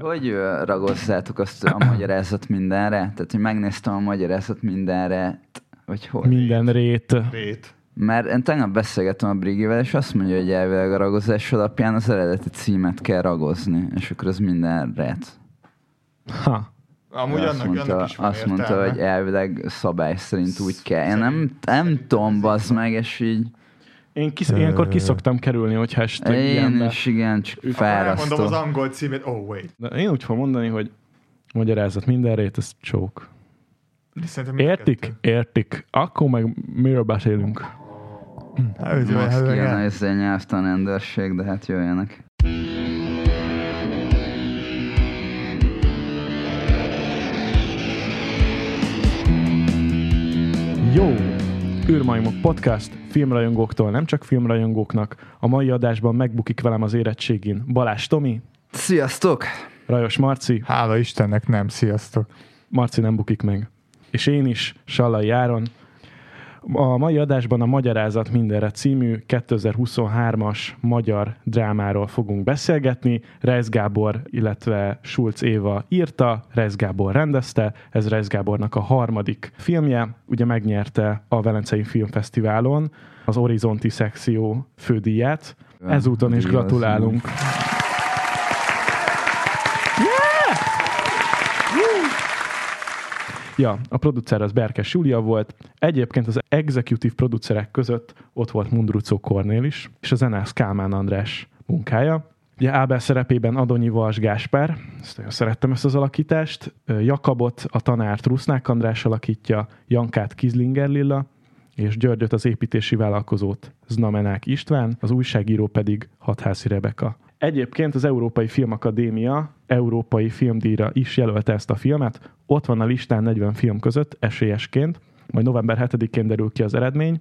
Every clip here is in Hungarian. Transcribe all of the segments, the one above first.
Hogy ragozzátok azt a magyarázat mindenre? Tehát, hogy megnéztem a magyarázat mindenre, vagy hogy? Minden rét. Rét. Mert én tegnap beszélgettem a Brigivel, és azt mondja, hogy elvileg a ragozás alapján az eredeti címet kell ragozni, és akkor az minden ret. Ha. Amúgy azt annak, mondta, annak is van azt mondta, hogy elvileg szabály szerint úgy kell. Én nem, nem tudom, meg, és így Én kis, ilyenkor kiszoktam kerülni, hogyha esetleg én ilyenbe. is igen, csak elmondom fárasztó. az angol címét. Oh, wait. De én úgy fogom mondani, hogy magyarázat minden rét, ez csók. Értik? kettő. Értik. Akkor meg miről beszélünk? Hát, ez- Most kijön ez- a izé nyelvtan rendőrség, de hát jöjjenek. Jó! Űrmajmok podcast, filmrajongóktól, nem csak filmrajongóknak. A mai adásban megbukik velem az érettségin Balázs Tomi, Sziasztok! Rajos Marci, Hála Istennek nem, sziasztok. Marci nem bukik meg. És én is, Sallai Járon. A mai adásban a Magyarázat mindenre című 2023-as magyar drámáról fogunk beszélgetni. Reis Gábor, illetve Schulz Éva írta, Reis Gábor rendezte, ez Reis Gábornak a harmadik filmje. Ugye megnyerte a Velencei Filmfesztiválon az Horizonti szekció fődíját. Ezúton is Díjazni. gratulálunk. Ja, a producer az Berkes Júlia volt. Egyébként az executive producerek között ott volt Mundrucó Kornél is, és a zenász Kálmán András munkája. Ugye Ábel szerepében Adonyi Vas Gáspár, ezt nagyon szerettem ezt az alakítást, Jakabot a tanárt Rusznák András alakítja, Jankát Kizlinger Lilla, és Györgyöt az építési vállalkozót Znamenák István, az újságíró pedig Hatházi Rebeka. Egyébként az Európai Filmakadémia Európai Filmdíjra is jelölte ezt a filmet. Ott van a listán 40 film között esélyesként, majd november 7-én derül ki az eredmény,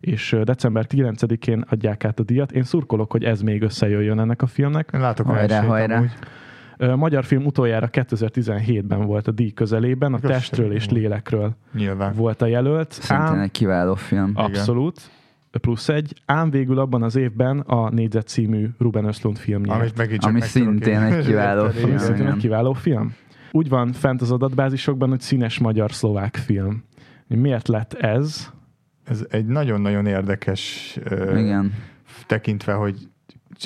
és december 9-én adják át a díjat. Én szurkolok, hogy ez még összejöjjön ennek a filmnek. Látok Hajrá, esélyt hajrá. amúgy. Magyar film utoljára 2017-ben volt a díj közelében, a Igaz, Testről és szerintem. Lélekről Nyilván. volt a jelölt. Szintén egy kiváló film. Abszolút. Plusz egy. Ám végül abban az évben a Négyzet című Ruben Östlund film nyert. Amit megint csak Ami meg szintén én egy kiváló film. Ami szintén egy kiváló film. Úgy van fent az adatbázisokban, hogy színes magyar-szlovák film. Miért lett ez? Ez egy nagyon-nagyon érdekes Igen. tekintve, hogy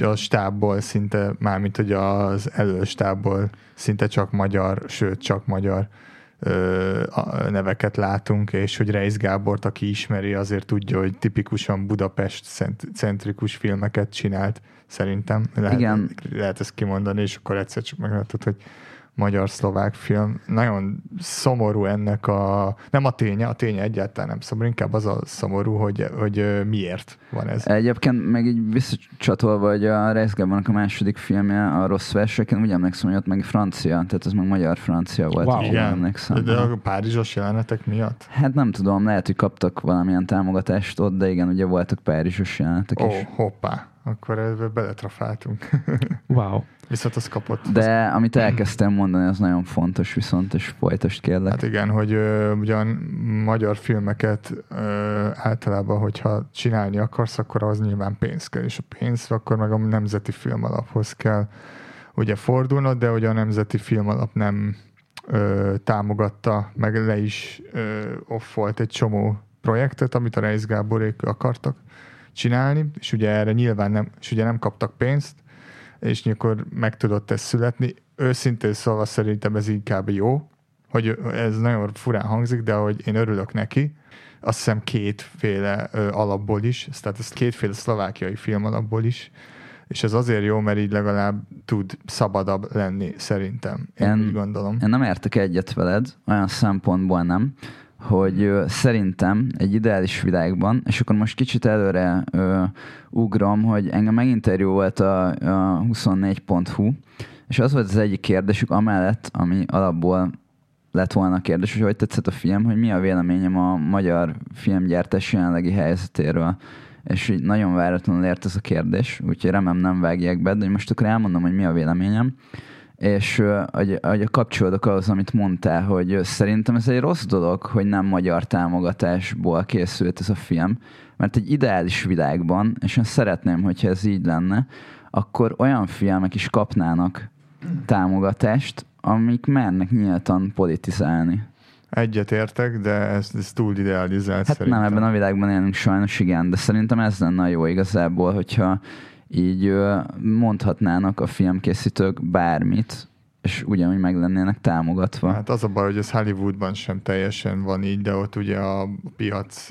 a stábból szinte, mármint hogy az előstábból szinte csak magyar, sőt csak magyar neveket látunk, és hogy Reis Gábort, aki ismeri, azért tudja, hogy tipikusan Budapest cent- centrikus filmeket csinált, szerintem. Lehet, Igen. lehet ezt kimondani, és akkor egyszer csak meglátod, hogy magyar-szlovák film. Nagyon szomorú ennek a... Nem a ténye, a ténye egyáltalán nem szomorú, inkább az a szomorú, hogy, hogy miért van ez. Egyébként meg így visszacsatolva, hogy a Reis Gábornak a második filmje, a Rossz versek, én úgy emlékszem, hogy ott meg francia, tehát ez meg magyar-francia volt, Wow. Igen, emlékszem. de a párizsos jelenetek miatt? Hát nem tudom, lehet, hogy kaptak valamilyen támogatást ott, de igen, ugye voltak párizsos jelenetek Ó, is. oh, hoppá, akkor ebbe beletrafáltunk. Wow. Viszont az kapott. De amit elkezdtem mondani, az nagyon fontos viszont, és folytasd kérlek. Hát igen, hogy ö, ugyan magyar filmeket ö, általában, hogyha csinálni akarsz, akkor az nyilván pénz kell, és a pénz akkor meg a Nemzeti Filmalaphoz kell ugye fordulnod, de hogy a Nemzeti Filmalap nem ö, támogatta, meg le is ö, offolt egy csomó projektet, amit a Reis Gáborék akartak csinálni, és ugye erre nyilván nem, és ugye nem kaptak pénzt, és akkor meg tudott ez születni. Őszintén szólva szerintem ez inkább jó, hogy ez nagyon furán hangzik, de hogy én örülök neki. Azt hiszem kétféle ö, alapból is, tehát ez kétféle szlovákiai film alapból is, és ez azért jó, mert így legalább tud szabadabb lenni szerintem. Én Én- úgy gondolom. Én nem értek egyet veled, olyan szempontból nem, hogy szerintem egy ideális világban, és akkor most kicsit előre ö, ugrom, hogy engem meginterjú volt a, a 24.hu, és az volt az egyik kérdésük amellett, ami alapból lett volna a kérdés, hogy hogy tetszett a film, hogy mi a véleményem a magyar filmgyártás jelenlegi helyzetéről. És így nagyon váratlanul ért ez a kérdés, úgyhogy remélem nem vágják be, de most akkor elmondom, hogy mi a véleményem. És hogy, hogy kapcsolódok ahhoz, amit mondtál, hogy szerintem ez egy rossz dolog, hogy nem magyar támogatásból készült ez a film, mert egy ideális világban, és én szeretném, hogyha ez így lenne, akkor olyan filmek is kapnának támogatást, amik mernek nyíltan politizálni. Egyet értek, de ez, ez túl idealizált Hát szerintem. nem, ebben a világban élünk sajnos, igen, de szerintem ez lenne a jó igazából, hogyha így mondhatnának a filmkészítők bármit, és ugyanúgy meg lennének támogatva. Hát az a baj, hogy ez Hollywoodban sem teljesen van így, de ott ugye a piac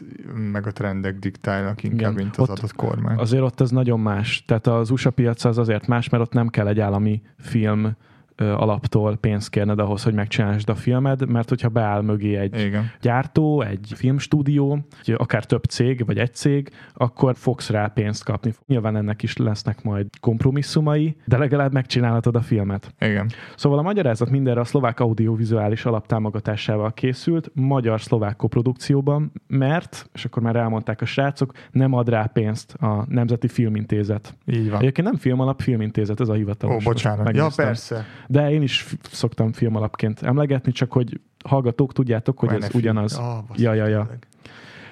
meg a trendek diktálnak inkább, Igen. mint az Ott adott kormány. Azért ott ez nagyon más. Tehát az USA piac az azért más, mert ott nem kell egy állami film alaptól pénzt kérned ahhoz, hogy megcsinálsd a filmed, mert hogyha beáll mögé egy Igen. gyártó, egy filmstúdió, akár több cég, vagy egy cég, akkor fogsz rá pénzt kapni. Nyilván ennek is lesznek majd kompromisszumai, de legalább megcsinálhatod a filmet. Igen. Szóval a magyarázat mindenre a szlovák audiovizuális alaptámogatásával készült, magyar-szlovák koprodukcióban, mert, és akkor már elmondták a srácok, nem ad rá pénzt a Nemzeti Filmintézet. Így van. Egyébként nem filmalap, filmintézet, ez a hivatalos. Ó, bocsánat. Ja, megnéztem. persze. De én is szoktam filmalapként emlegetni, csak hogy hallgatók tudjátok, hogy ez NFI. ugyanaz. Basszus, Ja, ja, ja.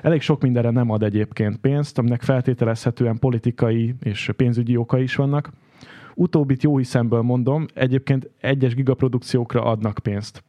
Elég sok mindenre nem ad egyébként pénzt, aminek feltételezhetően politikai és pénzügyi okai is vannak. Utóbbit jó hiszemből mondom, egyébként egyes gigaprodukciókra adnak pénzt.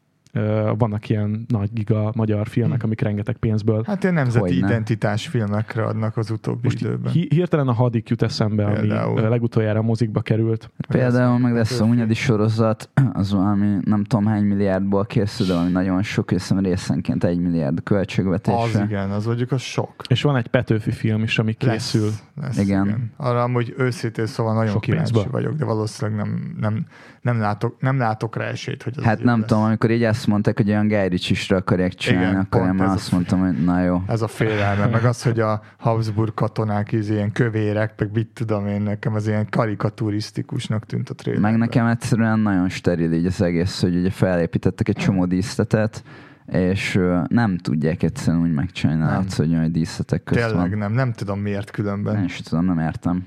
Vannak ilyen nagy giga magyar filmek, amik rengeteg pénzből. Hát ilyen nemzeti Hogyne. identitás filmekre adnak az utóbbi Most időben. hi- hirtelen a hadik jut eszembe, ami Például. ö, legutoljára a mozikba került. Például meg lesz a. Hunyadi sorozat, az valami nem tudom hány milliárdból készül, de valami nagyon sok, hiszem részenként egy milliárd Az költségvetésre. igen, az mondjuk az sok. És van egy Petőfi film is, ami készül. Lesz, lesz, Igen. igen. Arra amúgy őszintén szóval nagyon Sok kíváncsi pénzből. vagyok, de valószínűleg nem, nem, nem, látok, nem látok rá esélyt, hogy az Hát nem lesz. tudom, amikor így azt mondták, hogy olyan Guy Ritchie-sre akarják csinálni, Igen, akkor én már ez azt a- mondtam, hogy na jó. Ez a félelme, meg az, hogy a Habsburg katonák izé, ilyen kövérek, meg mit tudom én, nekem az ilyen karikaturisztikusnak tűnt a trailer. Meg nekem egyszerűen nagyon steril így az egész, hogy ugye felépítettek egy csomó díszletet, és nem tudják egyszerűen úgy megcsinálni, látsz, hogy olyan díszletek közt Tényleg van. nem, nem tudom miért különben. Nem is tudom, nem értem.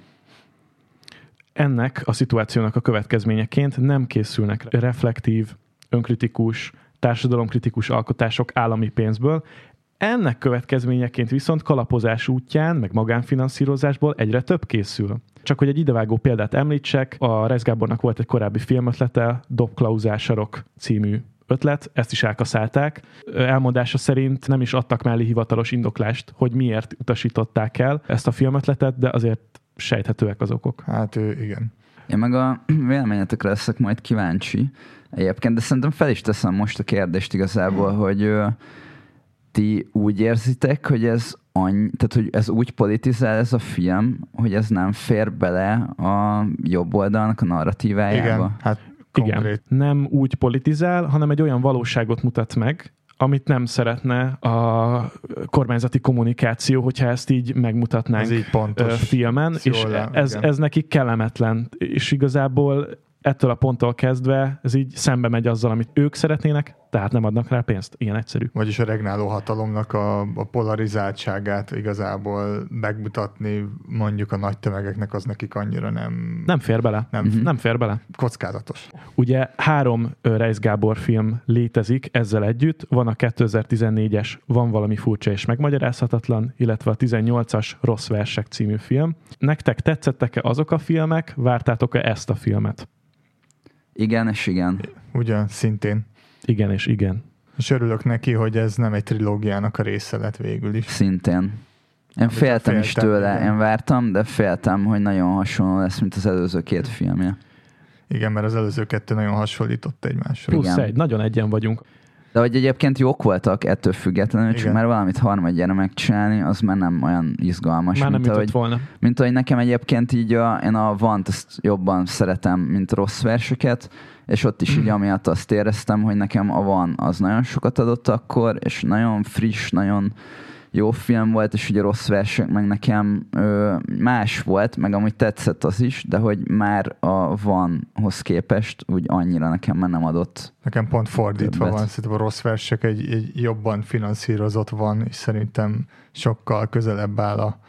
Ennek a szituációnak a következményeként nem készülnek reflektív, önkritikus, társadalomkritikus alkotások állami pénzből. Ennek következményeként viszont kalapozás útján, meg magánfinanszírozásból egyre több készül. Csak hogy egy idevágó példát említsek, a Rez Gábornak volt egy korábbi filmötlete, Dob Klauzásarok című ötlet, ezt is elkaszálták. Elmondása szerint nem is adtak mellé hivatalos indoklást, hogy miért utasították el ezt a filmötletet, de azért sejthetőek az okok. Hát igen. Én meg a véleményetekre leszek majd kíváncsi egyébként, de szerintem fel is teszem most a kérdést igazából, hogy ö, ti úgy érzitek, hogy ez annyi, tehát hogy ez úgy politizál ez a film, hogy ez nem fér bele a jobb oldalnak a narratívájába? Igen, hát Igen, konkrét. nem úgy politizál, hanem egy olyan valóságot mutat meg, amit nem szeretne a kormányzati kommunikáció, hogyha ezt így megmutatnánk Ez így pontos. filmen, és le- ez, igen. ez nekik kellemetlen, és igazából ettől a ponttól kezdve ez így szembe megy azzal, amit ők szeretnének, tehát nem adnak rá pénzt. Ilyen egyszerű. Vagyis a regnáló hatalomnak a, a polarizáltságát igazából megmutatni mondjuk a nagy tömegeknek az nekik annyira nem, Nem fér bele. nem Mhm. Nem fér bele. kockázatos. Ugye három Reis Gábor film létezik ezzel együtt. Van a 2014-es Van valami furcsa és megmagyarázhatatlan, illetve a 18-as Rossz versek című film. Nektek tetszettek-e azok a filmek? Vártátok-e ezt a filmet? Igen és igen. Ugyan, szintén. Igen és igen. És örülök neki, hogy ez nem egy trilógiának a része lett végül is. Szintén. Én féltem is féltem, tőle, igen. én vártam, de féltem, hogy nagyon hasonló lesz, mint az előző két filmje. Igen, mert az előző kettő nagyon hasonlított egymásra. Plusz Igen. egy, nagyon egyen vagyunk. De hogy egyébként jók voltak ettől függetlenül, csak Igen. már valamit harmadjára megcsinálni, az már nem olyan izgalmas, Már nem mint jutott ahogy, volna. mint ahogy nekem egyébként így a, én a Vant azt jobban szeretem, mint rossz verseket, és ott is így amiatt azt éreztem, hogy nekem a Van az nagyon sokat adott akkor, és nagyon friss, nagyon jó film volt, és ugye rossz versek meg nekem ö, más volt, meg amúgy tetszett az is, de hogy már a Vanhoz képest úgy annyira nekem már nem adott. Nekem pont fordítva Többet. van, szerintem a rossz versek egy, egy jobban finanszírozott van, és szerintem sokkal közelebb áll a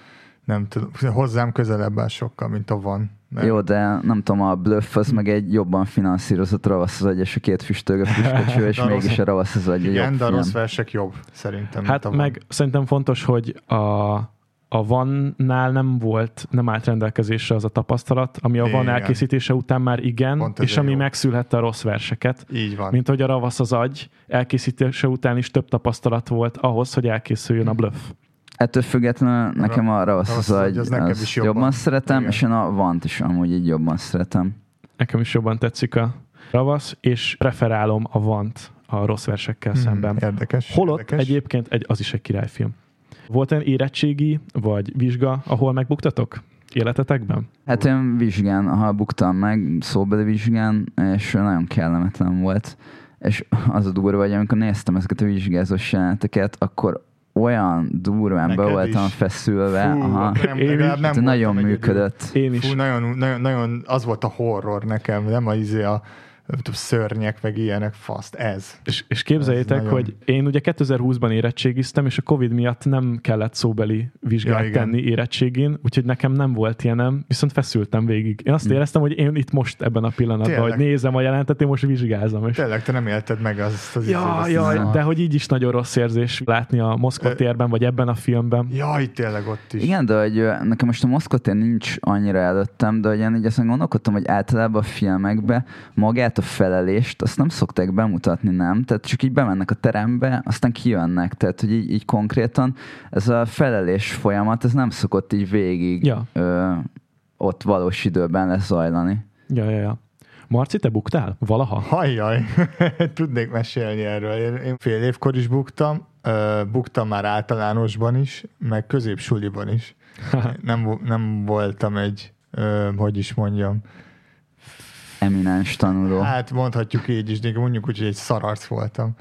nem tudom, hozzám közelebb áll sokkal, mint a van. Mert Jó, de nem tudom, a Bluff az meg egy jobban finanszírozott ravasz az agy, és a két és De a rossz- mégis a ravasz az agy Igen, de a rossz versek jobb, szerintem. Hát meg szerintem fontos, hogy a, a Vannál nem volt, nem állt rendelkezésre az a tapasztalat, ami a Van elkészítése után már igen, Pont és ami jó. megszülhette a rossz verseket. Így van. Mint hogy a Ravasz az agy elkészítése után is több tapasztalat volt ahhoz, hogy elkészüljön a bluff. Ettől függetlenül nekem a ravasz ravasz az az agy, az nekem is jobban, jobban. szeretem, Igen. és én a vant is amúgy így jobban szeretem. Nekem is jobban tetszik a Ravasz, és preferálom a Vant a rossz versekkel Hmm, szemben. Érdekes. Holott érdekes. egyébként egy, az is egy királyfilm. Volt olyan érettségi vagy vizsga, ahol megbuktatok életetekben? Hát én vizsgán, ha buktam meg, szóbeli vizsgán, és nagyon kellemetlen volt. És az a durva, hogy amikor néztem ezeket a vizsgázós jeleneteket, akkor olyan durván be voltam is? feszülve. Fú, aha. nem, Én nem Hát nagyon működött. Én is. Fú, nagyon, nagyon, nagyon, az volt a horror nekem, nem a, izé a nem szörnyek, meg ilyenek, faszt, ez. És, és képzeljétek, Ez nagyon- hogy én ugye 2020-ban érettségiztem, és a Covid miatt nem kellett szóbeli vizsgát Ja, tenni érettségén, úgyhogy nekem nem volt ilyenem, viszont feszültem végig. Én azt Hm. éreztem, hogy én itt most ebben a pillanatban, Tényleg? hogy nézem a jelentet, én most vizsgázom. És Tényleg, te nem élted meg azt az Ja, izét, ja, azt a- de hogy így is nagyon rossz érzés látni a Moszkva térben, vagy ebben a filmben. Jaj, tényleg ott is. Igen, de hogy nekem most a Moszkvatér nincs annyira előttem, de hogy én így aztán gondolkodtam, hogy általában a filmekbe magát a felelést azt nem szokták bemutatni, nem? Tehát csak így bemennek a terembe, aztán kijönnek. Tehát, hogy így, így konkrétan ez a felelés folyamat, ez nem szokott így végig Ja. ö, ott valós időben lezajlani. Ja, ja, ja. Marci, te buktál? Valaha? Hajjaj, tudnék mesélni erről. Én, fél évkor is buktam, ö, buktam már általánosban is, meg középsuliban is. Nem, nem voltam egy, ö, hogy is mondjam, Eminens tanuló. hát mondhatjuk így is, de mondjuk úgy, hogy egy szararc voltam,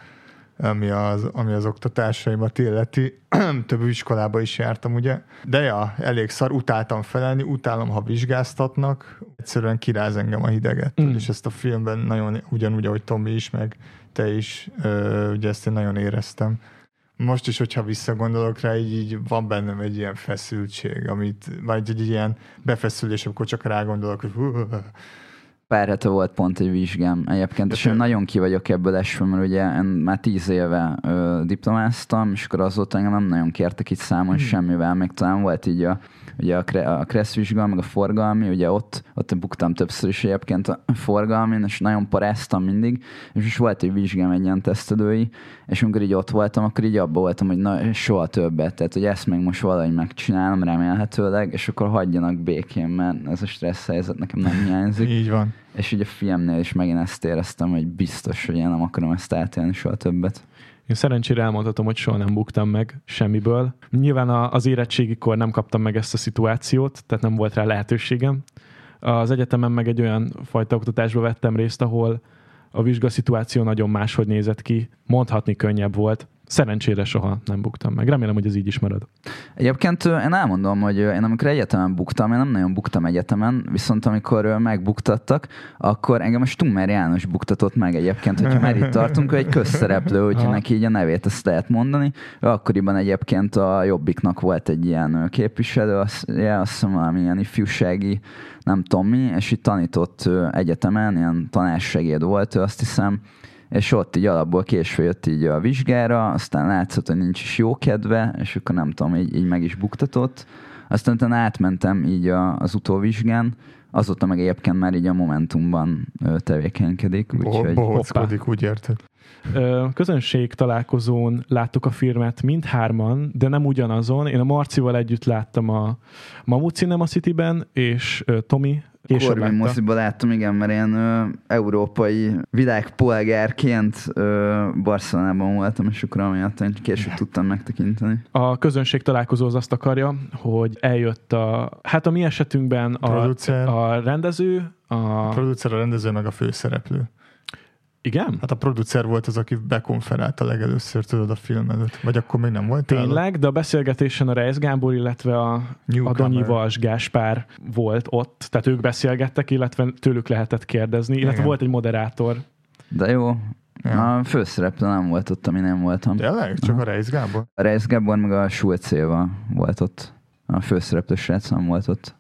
ami az, ami az oktatásaimat illeti. Több iskolába is jártam, ugye? De ja, elég szar, utáltam felelni, utálom, ha vizsgáztatnak, egyszerűen kiráz engem a hideget. Mm. És ezt a filmben nagyon, ugyanúgy, ahogy Tomi is, meg te is, ö, ugye ezt én nagyon éreztem. Most is, hogyha visszagondolok rá, így, így van bennem egy ilyen feszültség, amit, vagy egy ilyen befeszülés, amikor csak rágondolok, hogy hú, Pár hete volt pont egy vizsgám egyébként, De és én nagyon ki vagyok ebből esve, mert ugye én már tíz éve ö, diplomáztam, és akkor azóta engem nem nagyon kértek itt számon Hmm. semmivel, még talán volt így a, ugye a, kre, a Kressz vizsga, meg a forgalmi, ugye ott, ott buktam többször is egyébként a forgalmin, és nagyon paráztam mindig, és is volt egy vizsgám, egy ilyen tesztelői, és amikor így ott voltam, akkor így abba voltam, hogy na, soha többet, tehát hogy ezt még most valahogy megcsinálom remélhetőleg, és akkor hagyjanak békén, mert ez a stressz helyzet nekem nem hiányzik. így van. És ugye a filmnél is megint ezt éreztem, hogy biztos, hogy én nem akarom ezt átélni soha többet. Én szerencsére elmondhatom, hogy soha nem buktam meg semmiből. Nyilván az érettségikor nem kaptam meg ezt a szituációt, tehát nem volt rá lehetőségem. Az egyetemen meg egy olyan fajta oktatásba vettem részt, ahol a vizsga szituáció nagyon máshogy nézett ki, mondhatni könnyebb volt. Szerencsére soha nem buktam meg. Remélem, hogy ez így is marad. Egyébként én elmondom, hogy én amikor egyetemen buktam, én nem nagyon buktam egyetemen, viszont amikor megbuktattak, akkor engem a Stummer János buktatott meg egyébként, hogyha már itt tartunk, ő egy közszereplő, hogyha neki így a nevét ezt lehet mondani. Ő akkoriban egyébként a Jobbiknak volt egy ilyen képviselő, azt, ja, azt hiszem valami ilyen ifjúsági, nem tudom mi, és itt tanított egyetemen, ilyen tanársegéd volt ő, azt hiszem, és ott így alapból késve jött így a vizsgára, aztán látszott, hogy nincs is jó kedve, és akkor nem tudom, így, így meg is buktatott. Aztán utána átmentem így a, az utóvizsgán, azóta meg egyébként már így a Momentumban tevékenykedik, úgyhogy Bohóckodik, úgy érted. Közönség találkozón láttuk a filmet mindhárman, de nem ugyanazon. Én a Marcival együtt láttam a Mamut Cinema City-ben, és Tomi később moziba láttam, igen, mert én ö, európai világpolgárként ö, Barcelonában voltam, és akkor amiatt én később tudtam megtekinteni. A közönség találkozó az azt akarja, hogy eljött a, hát a mi esetünkben a, Producer. a rendező, a, A producer, a rendező, meg a főszereplő. Igen? Hát a producer volt az, aki bekonferálta legelőször, tudod, a film előtt. Vagy akkor még nem volt? Tényleg, de a beszélgetésen a Reis Gábor, illetve a Newcomer. Adonyi Vas Gáspár volt ott, tehát ők beszélgettek, illetve tőlük lehetett kérdezni, illetve Igen. volt egy moderátor. De jó, Ja. a főszereplő nem volt ott, ami nem voltam. Tényleg? Csak a Reis Gábor? A Reis Gábor meg a Sulcéva volt ott. A főszereplő srác nem volt ott.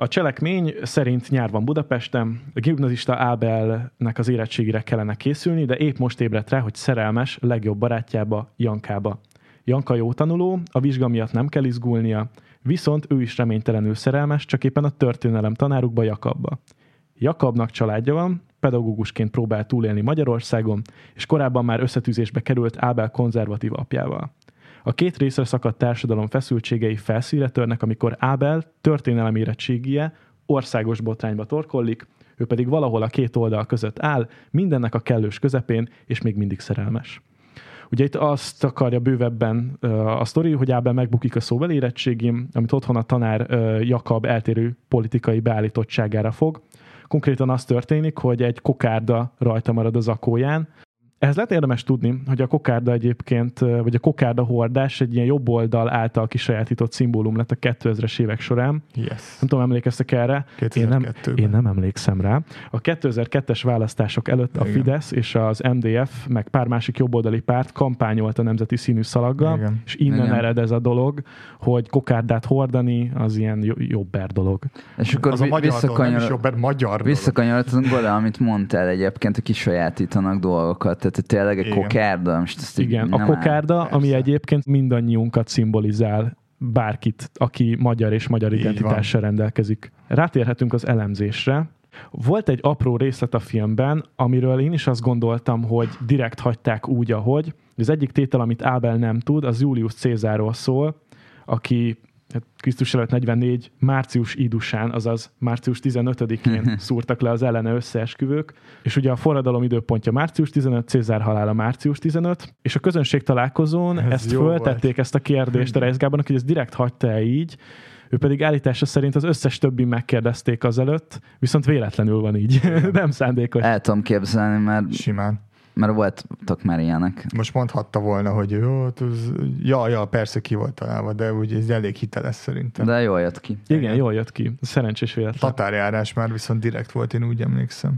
A cselekmény szerint nyár van Budapesten, a gimnazista Ábelnek az érettségére kellene készülni, de épp most ébredt rá, hogy szerelmes legjobb barátjába, Jankába. Janka jó tanuló, a vizsga miatt nem kell izgulnia, viszont ő is reménytelenül szerelmes, csak éppen a történelem tanárukba Jakabba. Jakabnak családja van, pedagógusként próbál túlélni Magyarországon, és korábban már összetűzésbe került Ábel konzervatív apjával. A két részre szakadt társadalom feszültségei felszíre törnek, amikor Ábel történelem érettségie országos botrányba torkollik, ő pedig valahol a két oldal között áll, mindennek a kellős közepén, és még mindig szerelmes. Ugye itt azt akarja bővebben a sztori, hogy Ábel megbukik a szóbeli érettségim, amit otthon a tanár Jakab eltérő politikai beállítottságára fog. Konkrétan az történik, hogy egy kokárda rajta marad az akóján, ehhez lehet érdemes tudni, hogy a kokárda egyébként, vagy a kokárda hordás egy ilyen jobb oldal által kisajátított szimbólum lett a 2000-es évek során. Yes. Nem tudom, emlékeztek erre? Én nem, én nem emlékszem rá. A 2002-es választások előtt a Igen. Fidesz és az MDF, meg pár másik jobboldali párt kampányolt a nemzeti színű szalaggal, Igen. és innen Igen. ered ez a dolog, hogy kokárdát hordani az ilyen jobber dolog. És akkor az a magyar visszakanyar... nem is jobber, magyar Visszakanyarodtunk oda, amit mondtál egyébként, hogy kisajátítanak dolgokat tehát tényleg egy kokárda. Most ezt Igen, a kokárda, persze. ami egyébként mindannyiunkat szimbolizál, bárkit, aki magyar és magyar identitással rendelkezik. Rátérhetünk az elemzésre. Volt egy apró részlet a filmben, amiről én is azt gondoltam, hogy direkt hagyták úgy, ahogy. Az egyik tétel, amit Ábel nem tud, az Julius Cézáról szól, aki Krisztus előtt 44 március idusán, azaz március 15-én szúrtak le az ellene összeesküvők, és ugye a forradalom időpontja március 15, Cézár halála március 15, és a közönség találkozón Ez ezt föltették ezt a kérdést a Reis Gábornak, hogy ez direkt hagyta-e így, ő pedig állítása szerint az összes többi megkérdezték azelőtt, viszont véletlenül van így, nem szándékos. El tudom képzelni, mert Simán mert voltak már ilyenek. Most mondhatta volna, hogy jó, hát az, ja, ja, persze ki volt találva, de úgy ez elég hiteles szerintem. De jól jött ki. Igen, Igen. jól jött ki. Szerencsés véletlen. Tatárjárás már viszont direkt volt, én úgy emlékszem.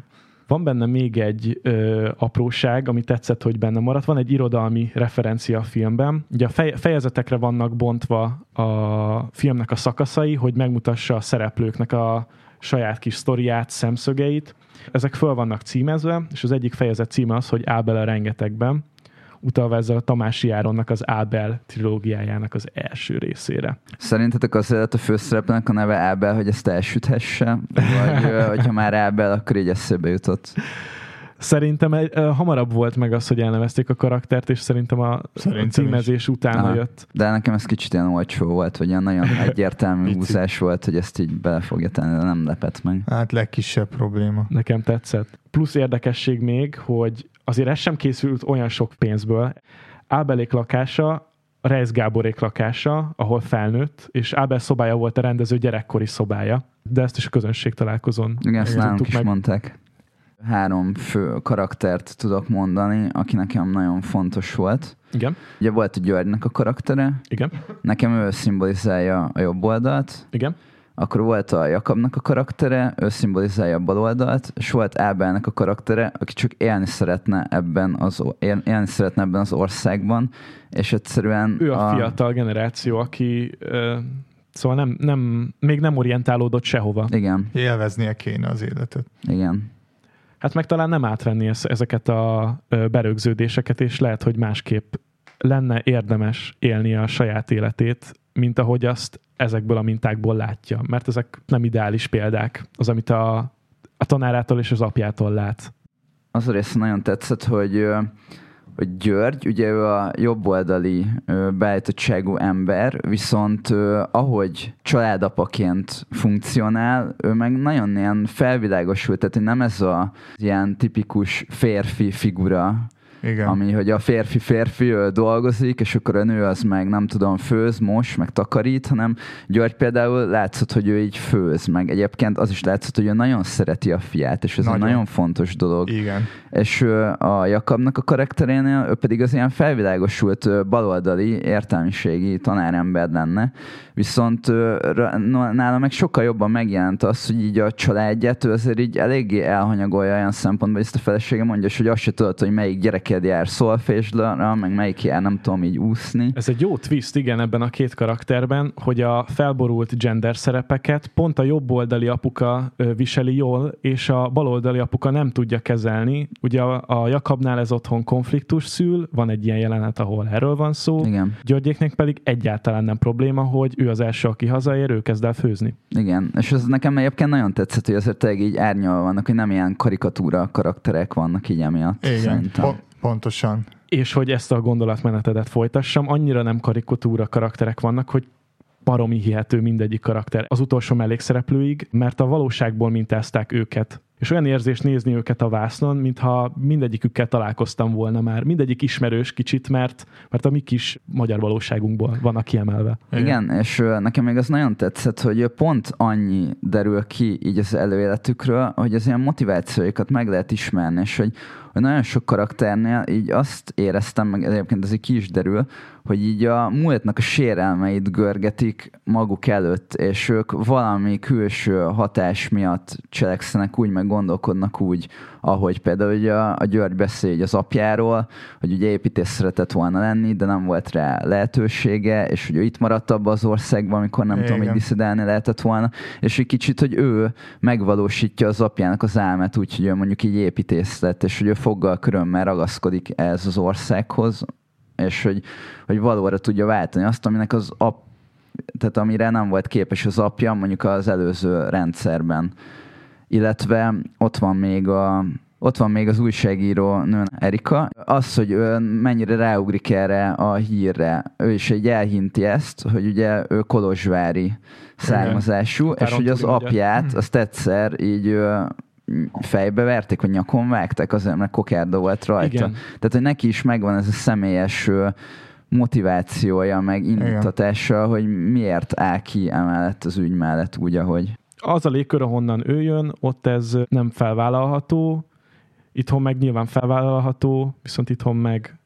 Van benne még egy ö, apróság, ami tetszett, hogy benne maradt. Van egy irodalmi referencia a filmben. Ugye a fej, fejezetekre vannak bontva a filmnek a szakaszai, hogy megmutassa a szereplőknek a saját kis sztoriát, szemszögeit. Ezek föl vannak címezve, és az egyik fejezet címe az, hogy Ábel a rengetegben, utalva ezzel a Tamási Áronnak az Ábel trilógiájának az első részére. Szerintetek az a főszereplőnek a neve Ábel, hogy ezt elsüthesse? Vagy hogyha már Ábel, akkor így eszébe jutott? Szerintem egy, uh, hamarabb volt meg az, hogy elnevezték a karaktert, és szerintem a, szerintem a címezés is. utána Aha. jött. De nekem ez kicsit ilyen olcsó volt, vagy ilyen nagyon egyértelmű húzás volt, hogy ezt így bele fogja tenni, de nem lepett meg. Hát legkisebb probléma. Nekem tetszett. Plusz érdekesség még, hogy azért ez sem készült olyan sok pénzből. Ábelék lakása a Reis Gáborék lakása, ahol felnőtt, és Ábel szobája volt a rendező gyerekkori szobája, de ezt is a közönség találkozón. Igen, ezt nálunk is meg. mondták három fő karaktert tudok mondani, aki nekem nagyon fontos volt. Igen. Ugye volt a Györgynek a karaktere. Igen. Nekem ő szimbolizálja a jobb oldalt. Igen. Akkor volt a Jakabnak a karaktere, ő szimbolizálja a bal oldalt, és volt Ábelnek a karaktere, aki csak élni szeretne ebben az, élni szeretne ebben az országban, és egyszerűen... Ő a, a fiatal generáció, aki ö, szóval nem, nem, még nem orientálódott sehova. Igen. Élveznie kéne az életet. Igen. Hát meg talán nem átvenni ezeket a berögződéseket, és lehet, hogy másképp lenne érdemes élni a saját életét, mint ahogy azt ezekből a mintákból látja. Mert ezek nem ideális példák, az, amit a, a tanárától és az apjától lát. Az a része nagyon tetszett, hogy hogy György, ugye ő a jobboldali beállítottságú ember, viszont ahogy családapaként funkcionál, ő meg nagyon ilyen felvilágosult, tehát nem ez a ilyen tipikus férfi figura, igen. Ami, hogy a férfi férfi dolgozik, és akkor a nő az meg nem tudom, főz, mos, meg takarít, hanem György például látszott, hogy ő így főz, meg egyébként az is látszott, hogy ő nagyon szereti a fiát, és ez nagyon. egy nagyon fontos dolog. Igen. És a Jakabnak a karakterénél, ő pedig az ilyen felvilágosult baloldali értelmiségi tanárember lenne, Viszont nála meg sokkal jobban megjelent az, hogy így a családját ő azért így eléggé elhanyagolja olyan szempontból, hogy ezt a felesége mondja, hogy azt se tudod, hogy melyik gyereked jár szolfésdra, meg melyik jár nem tudom így úszni. Ez egy jó twist, igen, ebben a két karakterben, hogy a felborult gender szerepeket pont a jobb oldali apuka viseli jól, és a baloldali apuka nem tudja kezelni. Ugye a, a Jakabnál ez otthon konfliktus szül, van egy ilyen jelenet, ahol erről van szó. Igen. Györgyéknek pedig egyáltalán nem probléma, hogy ő az első, aki hazaér, ő kezd el főzni. Igen, és ez nekem egyébként nagyon tetszett, hogy azért tényleg így árnyal vannak, hogy nem ilyen karikatúra karakterek vannak így emiatt. Igen. Po- pontosan. És hogy ezt a gondolatmenetedet folytassam, annyira nem karikatúra karakterek vannak, hogy baromi hihető mindegyik karakter az utolsó mellékszereplőig, mert a valóságból mintázták őket és olyan érzés nézni őket a vásznon, mintha mindegyikükkel találkoztam volna már. Mindegyik ismerős kicsit, mert, mert a mi kis magyar valóságunkból vannak kiemelve. Igen, és nekem még az nagyon tetszett, hogy pont annyi derül ki így az előéletükről, hogy az ilyen motivációikat meg lehet ismerni, és hogy, hogy nagyon sok karakternél így azt éreztem, meg egyébként ez így ki is derül, hogy így a múltnak a sérelmeit görgetik maguk előtt, és ők valami külső hatás miatt cselekszenek úgy, meg gondolkodnak úgy, ahogy például ugye a, a György beszél az apjáról, hogy ugye építés szeretett volna lenni, de nem volt rá lehetősége, és hogy ő itt maradt abba az országban, amikor nem Igen. tudom, hogy diszidelni lehetett volna, és egy kicsit, hogy ő megvalósítja az apjának az álmát úgy, hogy ő mondjuk így építész lett, és hogy ő foggal körömmel ragaszkodik ez az országhoz, és hogy, hogy valóra tudja váltani azt, aminek az ap, tehát amire nem volt képes az apja, mondjuk az előző rendszerben. Illetve ott van még a, ott van még az újságíró nő Erika. Az, hogy ő mennyire ráugrik erre a hírre, ő is egy elhinti ezt, hogy ugye ő kolozsvári származású, Igen. és hogy az apját, azt egyszer így fejbe verték, vagy nyakon vágták, azért mert kokárda volt rajta. Igen. Tehát, hogy neki is megvan ez a személyes motivációja, meg indítatása, hogy miért áll ki emellett az ügy mellett úgy, ahogy. Az a légkör, ahonnan ő jön, ott ez nem felvállalható, itthon meg nyilván felvállalható, viszont itthon meg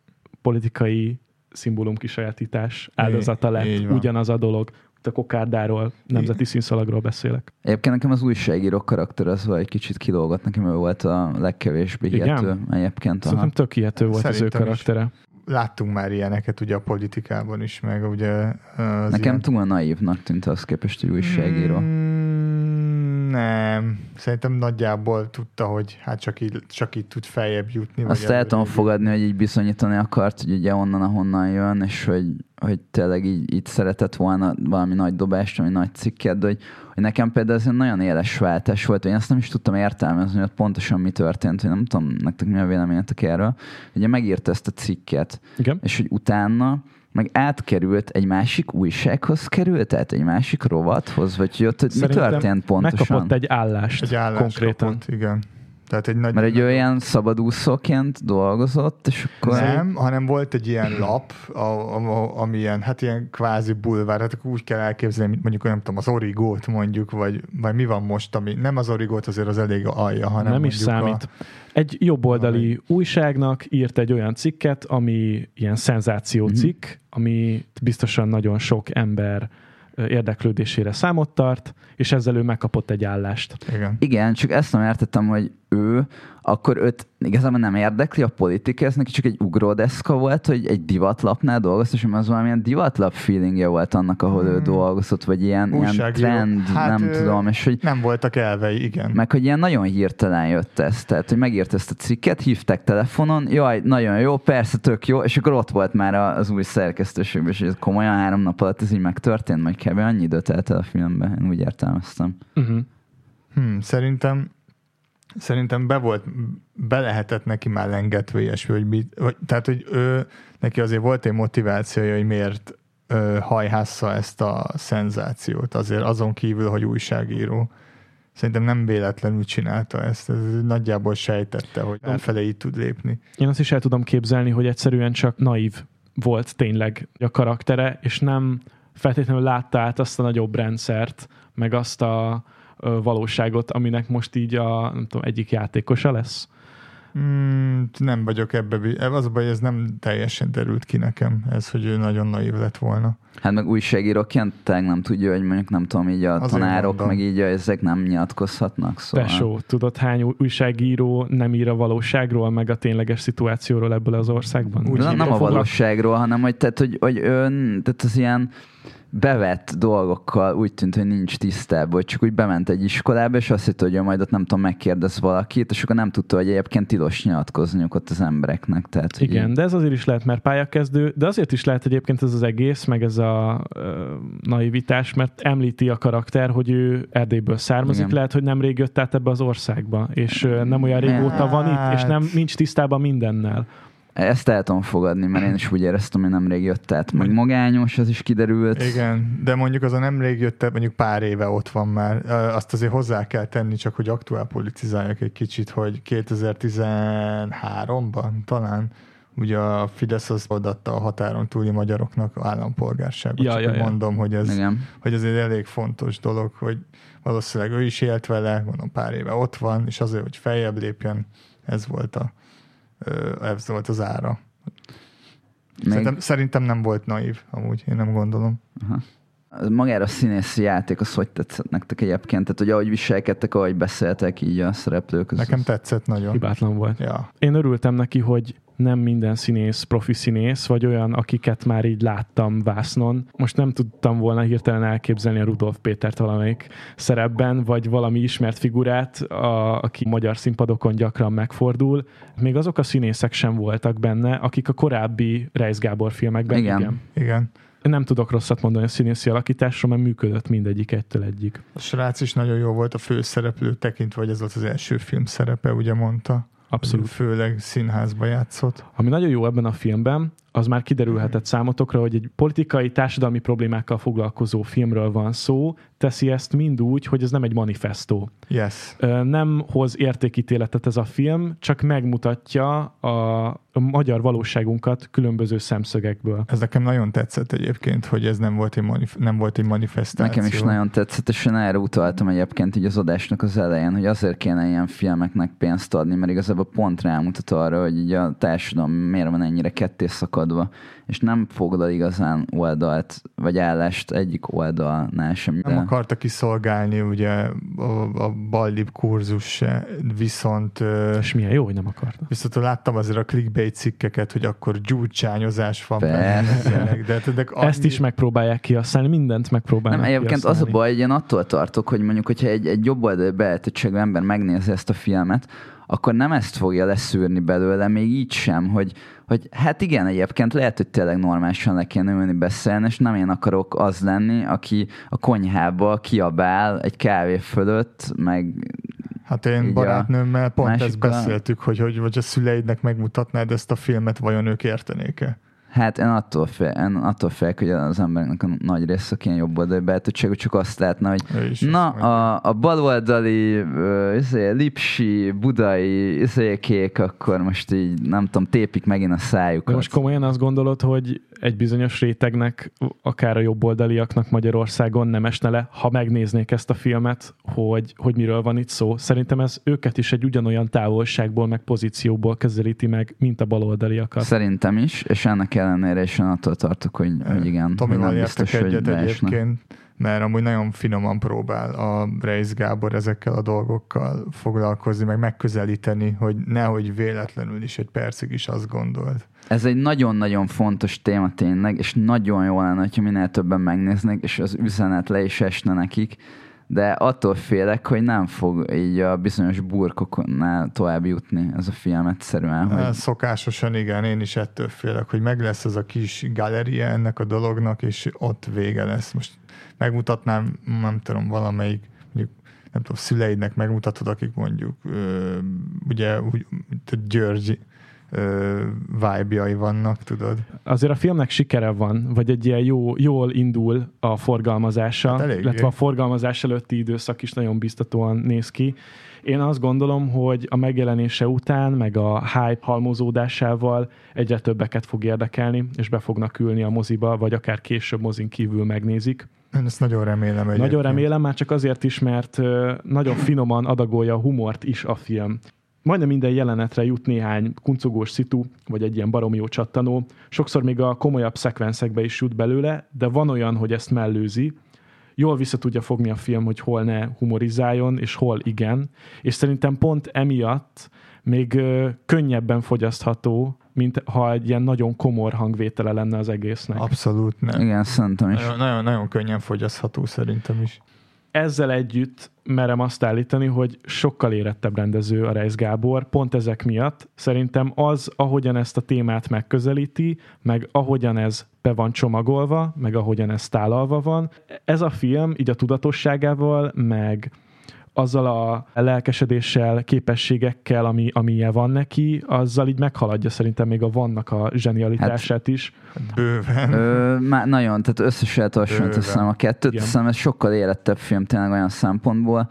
politikai szimbólum kisajátítás áldozata lett ugyanaz a dolog a kokárdáról, nemzeti színszalagról beszélek. Egyébként nekem az újságíró karakter az egy kicsit kilógott, nekem ő volt a legkevésbé hihető. Egyébként. Szerintem tök hihető volt Szerintem az ő karaktere. Is láttunk már ilyeneket ugye a politikában is, meg ugye az Nekem ilyen... túl naívnak tűnt az képest, hogy újságíró. Mm, nem. Szerintem nagyjából tudta, hogy hát csak így, csak így tud feljebb jutni. Azt el tudom fogadni, hogy így bizonyítani akart, hogy ugye onnan, ahonnan jön, és hogy hogy tényleg így, így szeretett volna valami nagy dobást, vagy nagy cikket, de hogy nekem például ez egy nagyon éles váltás volt, én azt nem is tudtam értelmezni, hogy pontosan mi történt, hogy nem tudom nektek mi a véleményetek erről. Ugye megírta ezt a cikket, Igen. és hogy utána meg átkerült egy másik újsághoz került, tehát egy másik rovathoz, vagy hogy ott mi történt pontosan? Megkapott egy állást, egy állást konkrétan. Kapott, igen. Tehát egy nagy, Mert egy olyan szabadúszóként dolgozott, és akkor... Nem, hanem volt egy ilyen lap, a, a, ami ilyen, hát ilyen kvázi bulvár, hát úgy kell elképzelni, mint mondjuk, nem tudom, az origót mondjuk, vagy, vagy mi van most, ami nem az origót azért az elég alja, hanem Nem is számít. A, egy jobboldali ami... újságnak írt egy olyan cikket, ami ilyen szenzációcikk, mm-hmm. ami biztosan nagyon sok ember érdeklődésére számot tart, és ezzel ő megkapott egy állást. Igen, Igen csak ezt nem értettem, hogy ő, akkor őt igazából nem érdekli a politika, ez neki csak egy ugródeszka volt, hogy egy divatlapnál dolgozott, és az valamilyen divatlap feelingje volt annak, ahol hmm. ő dolgozott, vagy ilyen, ilyen trend, hát, nem tudom. És hogy, nem voltak elvei, igen. Meg, hogy ilyen nagyon hirtelen jött ez, tehát, hogy megírt ezt a cikket, hívták telefonon, jaj, nagyon jó, persze, tök jó, és akkor ott volt már az új szerkesztőségben, és ez komolyan három nap alatt ez így megtörtént, majd kb. annyi időt el a filmben, én úgy értelmeztem. Uh-huh. Hmm, szerintem szerintem be volt, be lehetett neki már lengetve ilyesmi, hogy mit, vagy, tehát, hogy ő, neki azért volt egy motivációja, hogy miért ö, hajhásza ezt a szenzációt, azért azon kívül, hogy újságíró. Szerintem nem véletlenül csinálta ezt, ez nagyjából sejtette, hogy elfele így tud lépni. Én azt is el tudom képzelni, hogy egyszerűen csak naív volt tényleg a karaktere, és nem feltétlenül látta át azt a nagyobb rendszert, meg azt a, valóságot, aminek most így a nem tudom, egyik játékosa lesz. Mm, nem vagyok ebbe. Az a baj, ez nem teljesen derült ki nekem, ez, hogy ő nagyon naív lett volna. Hát meg újságíróként tényleg nem tudja, hogy mondjuk nem tudom, így a Azért tanárok, mondom. meg így ezek nem nyilatkozhatnak. Szóval... Tesó, tudod hány új- újságíró nem ír a valóságról, meg a tényleges szituációról ebből az országban? Úgy De nem hívják, a valóságról, hanem hogy, tehát, hogy, hogy ön, tehát az ilyen bevett dolgokkal úgy tűnt, hogy nincs tisztában, hogy csak úgy bement egy iskolába, és azt hitt, hogy majd ott nem tudom, megkérdez valakit, és akkor nem tudta, hogy egyébként tilos nyilatkozniuk ott az embereknek. Tehát, hogy Igen, így- de ez azért is lehet, mert pályakezdő, de azért is lehet egyébként ez az egész, meg ez a ö, naivitás, mert említi a karakter, hogy ő Erdélyből származik, Igen. lehet, hogy nem rég jött át ebbe az országba, és ö, nem olyan régóta van itt, és nem nincs tisztában mindennel. Ezt el tudom fogadni, mert én is úgy éreztem, hogy nemrég jött át. Meg magányos, az is kiderült. Igen, de mondjuk az a nemrég jött, mondjuk pár éve ott van már. Azt azért hozzá kell tenni, csak hogy aktuál politizáljak egy kicsit, hogy 2013-ban talán ugye a Fidesz az odatta a határon túli magyaroknak állampolgárságot. Ja, csak ja, ja. mondom, hogy ez, Igen. hogy ez egy elég fontos dolog, hogy valószínűleg ő is élt vele, mondom pár éve ott van, és azért, hogy feljebb lépjen, ez volt, a, ez volt az ára. Még Szerintem, szerintem nem volt naív, amúgy, én nem gondolom. magára a színészi játék, az hogy tetszett nektek egyébként? Tehát, hogy ahogy viselkedtek, ahogy beszéltek így a szereplők között. Nekem tetszett nagyon. Hibátlan volt. Ja. Én örültem neki, hogy nem minden színész profi színész, vagy olyan, akiket már így láttam vásznon. Most nem tudtam volna hirtelen elképzelni a Rudolf Pétert valamelyik szerepben, vagy valami ismert figurát, a, aki magyar színpadokon gyakran megfordul. Még azok a színészek sem voltak benne, akik a korábbi Reis Gábor filmekben Igen. igen. Igen. Én nem tudok rosszat mondani a színészi alakításról, mert működött mindegyik egytől egyik. A srác is nagyon jó volt a főszereplő, tekintve, hogy ez volt az első film szerepe, ugye mondta. Abszolút. Főleg színházba játszott. Ami nagyon jó ebben a filmben, az már kiderülhetett számotokra, hogy egy politikai, társadalmi problémákkal foglalkozó filmről van szó, teszi ezt mind úgy, hogy ez nem egy manifestó. Yes. Nem hoz értékítéletet ez a film, csak megmutatja a, magyar valóságunkat különböző szemszögekből. Ez nekem nagyon tetszett egyébként, hogy ez nem volt egy, manif- nem volt egy manifestáció. Nekem is nagyon tetszett, és én erre utaltam egyébként így az adásnak az elején, hogy azért kéne ilyen filmeknek pénzt adni, mert igazából pont rámutat arra, hogy így a társadalom miért van ennyire ketté szakadva, és nem foglal igazán oldalt, vagy állást egyik oldalnál sem. Nem akarta kiszolgálni ugye a, a ballib kurzus viszont És milyen jó, hogy nem akarta. viszont láttam azért a clickbait cikkeket, hogy akkor gyújtsányozás van Persze. benne, de, de, de Ezt is megpróbálják kihasználni, mindent megpróbálnak Nem, egyébként az a baj, hogy én attól tartok, hogy mondjuk, hogyha egy, egy jobb oldali beállítottságú ember megnézi ezt a filmet, akkor nem ezt fogja leszűrni belőle, még így sem, hogy, hogy hát igen, egyébként lehet, hogy tényleg normálisan le kéne ülni beszélni, és nem én akarok az lenni, aki a konyhába kiabál egy kávé fölött, meg Hát én barátnőmmel pont ezt beszéltük, hogy, hogy vagy a szüleidnek megmutatnád ezt a filmet, vajon ők értenék-e? Hát én attól, fél, én attól félek, hogy az embereknek a nagy része, aki ilyen jobb oldali beállítottságú, csak azt látna, hogy na, a, a baloldali izé, lipsi, budai izékék, akkor most így, nem tudom, tépik megint a De szájukat. most komolyan azt gondolod, hogy egy bizonyos rétegnek, akár a jobboldaliaknak Magyarországon nem esne le, ha megnéznék ezt a filmet, hogy, hogy miről van itt szó. Szerintem ez őket is egy ugyanolyan távolságból, meg pozícióból közelíti meg, mint a baloldaliakat. Szerintem is, és ennek ellenére is én attól tartok, hogy, hogy igen, hogy Tomival nem értek biztos, hogy egyet beesne. egyébként, mert amúgy nagyon finoman próbál a Reis Gábor ezekkel a dolgokkal foglalkozni, meg megközelíteni, hogy nehogy véletlenül is egy percig is azt gondolt. Ez egy nagyon-nagyon fontos téma tényleg, és nagyon jó lenne, ha minél többen megnéznék, és az üzenet le is esne nekik, de attól félek, hogy nem fog így a bizonyos burkoknál tovább jutni ez a film egyszerűen. Hogy... Szokásosan igen, én is ettől félek, hogy meg lesz az a kis galéria ennek a dolognak, és ott vége lesz. Most megmutatnám, nem tudom, valamelyik, mondjuk nem tudom, szüleidnek megmutatod, akik mondjuk ö, ugye úgy, György ö, vibe-jai vannak, tudod? Azért a filmnek sikere van, vagy egy ilyen jó, jól indul a forgalmazása, Hát eléggé. illetve a forgalmazás előtti időszak is nagyon biztatóan néz ki. Én azt gondolom, hogy a megjelenése után, meg a hype halmozódásával egyre többeket fog érdekelni, és be fognak ülni a moziba, vagy akár később mozin kívül megnézik. Én ezt nagyon remélem. Nagyon egyébként. remélem, már csak azért is, mert nagyon finoman adagolja a humort is a film. majdnem minden jelenetre jut néhány kuncogós szitu, vagy egy ilyen baromi jó csattanó. Sokszor még a komolyabb szekvenszekbe is jut belőle, de van olyan, hogy ezt mellőzi, jól vissza tudja fogni a film, hogy hol ne humorizáljon, és hol igen. És szerintem pont emiatt még könnyebben fogyasztható, mint ha egy ilyen nagyon komor hangvétele lenne az egésznek. Abszolút nem. Igen, szerintem is. Nagyon, nagyon, nagyon könnyen fogyasztható szerintem is. Ezzel együtt merem azt állítani, hogy sokkal érettebb rendező a Reis Gábor, pont ezek miatt. Szerintem az, ahogyan ezt a témát megközelíti, meg ahogyan ez be van csomagolva, meg ahogyan ez tálalva van, ez a film így a tudatosságával, meg azzal a lelkesedéssel, képességekkel, ami, amilyen van neki, azzal így meghaladja szerintem még a vannak a zsenialitását is. Bőven. Ö, már nagyon, tehát hasonlítani Bőven. szerintem a kettőt, szerintem ez sokkal érettebb film tényleg olyan szempontból,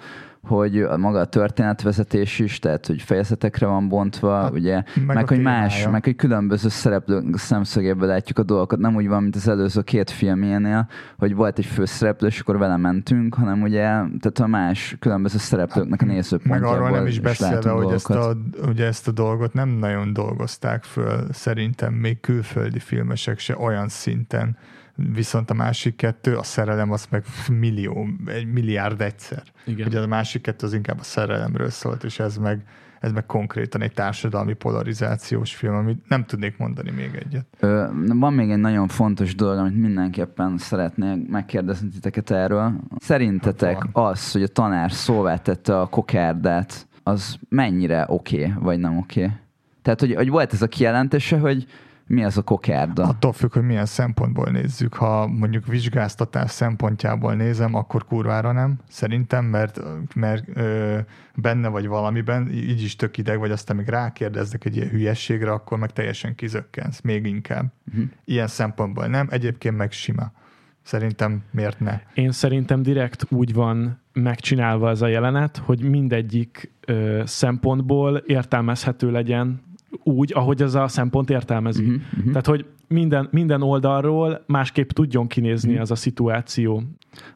hogy a maga a történetvezetés is, tehát hogy fejezetekre van bontva, Hát, ugye, meg meg, hogy más, meg hogy különböző szereplők szemszögéből látjuk a dolgokat, nem úgy van, mint az előző két filmjénél, hogy volt egy főszereplő, és akkor vele mentünk, hanem ugye, tehát a más különböző szereplőknek a Meg nézőpontjából arról nem is beszélve, hogy ezt dolgokat. a, ugye ezt a dolgot nem nagyon dolgozták föl, szerintem még külföldi filmesek se olyan szinten. Viszont a másik kettő, a szerelem, az meg millió, egy milliárd egyszer. Igen. Ugye a másik kettő az inkább a szerelemről szólt, és ez meg, ez meg konkrétan egy társadalmi polarizációs film, amit nem tudnék mondani még egyet. Ö, van még egy nagyon fontos dolog, amit mindenképpen szeretnék megkérdezni titeket erről. Szerintetek Hát az, hogy a tanár szóvá tette a kokárdát, az mennyire oké, okay, vagy nem oké? Okay? Tehát, hogy, hogy volt ez a kijelentése, hogy mi az a kokárda? Attól függ, hogy milyen szempontból nézzük. Ha mondjuk vizsgáztatás szempontjából nézem, akkor kurvára nem, szerintem, mert, mert ö, benne vagy valamiben, így is tök ideg vagy, aztán még rákérdeznek egy ilyen hülyességre, akkor meg teljesen kizökkensz, még inkább. Uh-huh. Ilyen szempontból nem, egyébként meg sima. Szerintem miért ne? Én szerintem direkt úgy van megcsinálva ez a jelenet, hogy mindegyik ö, szempontból értelmezhető legyen úgy, ahogy ez a szempont értelmezi. Mhm, mhm. Tehát, hogy minden, minden oldalról másképp tudjon kinézni ez a szituáció.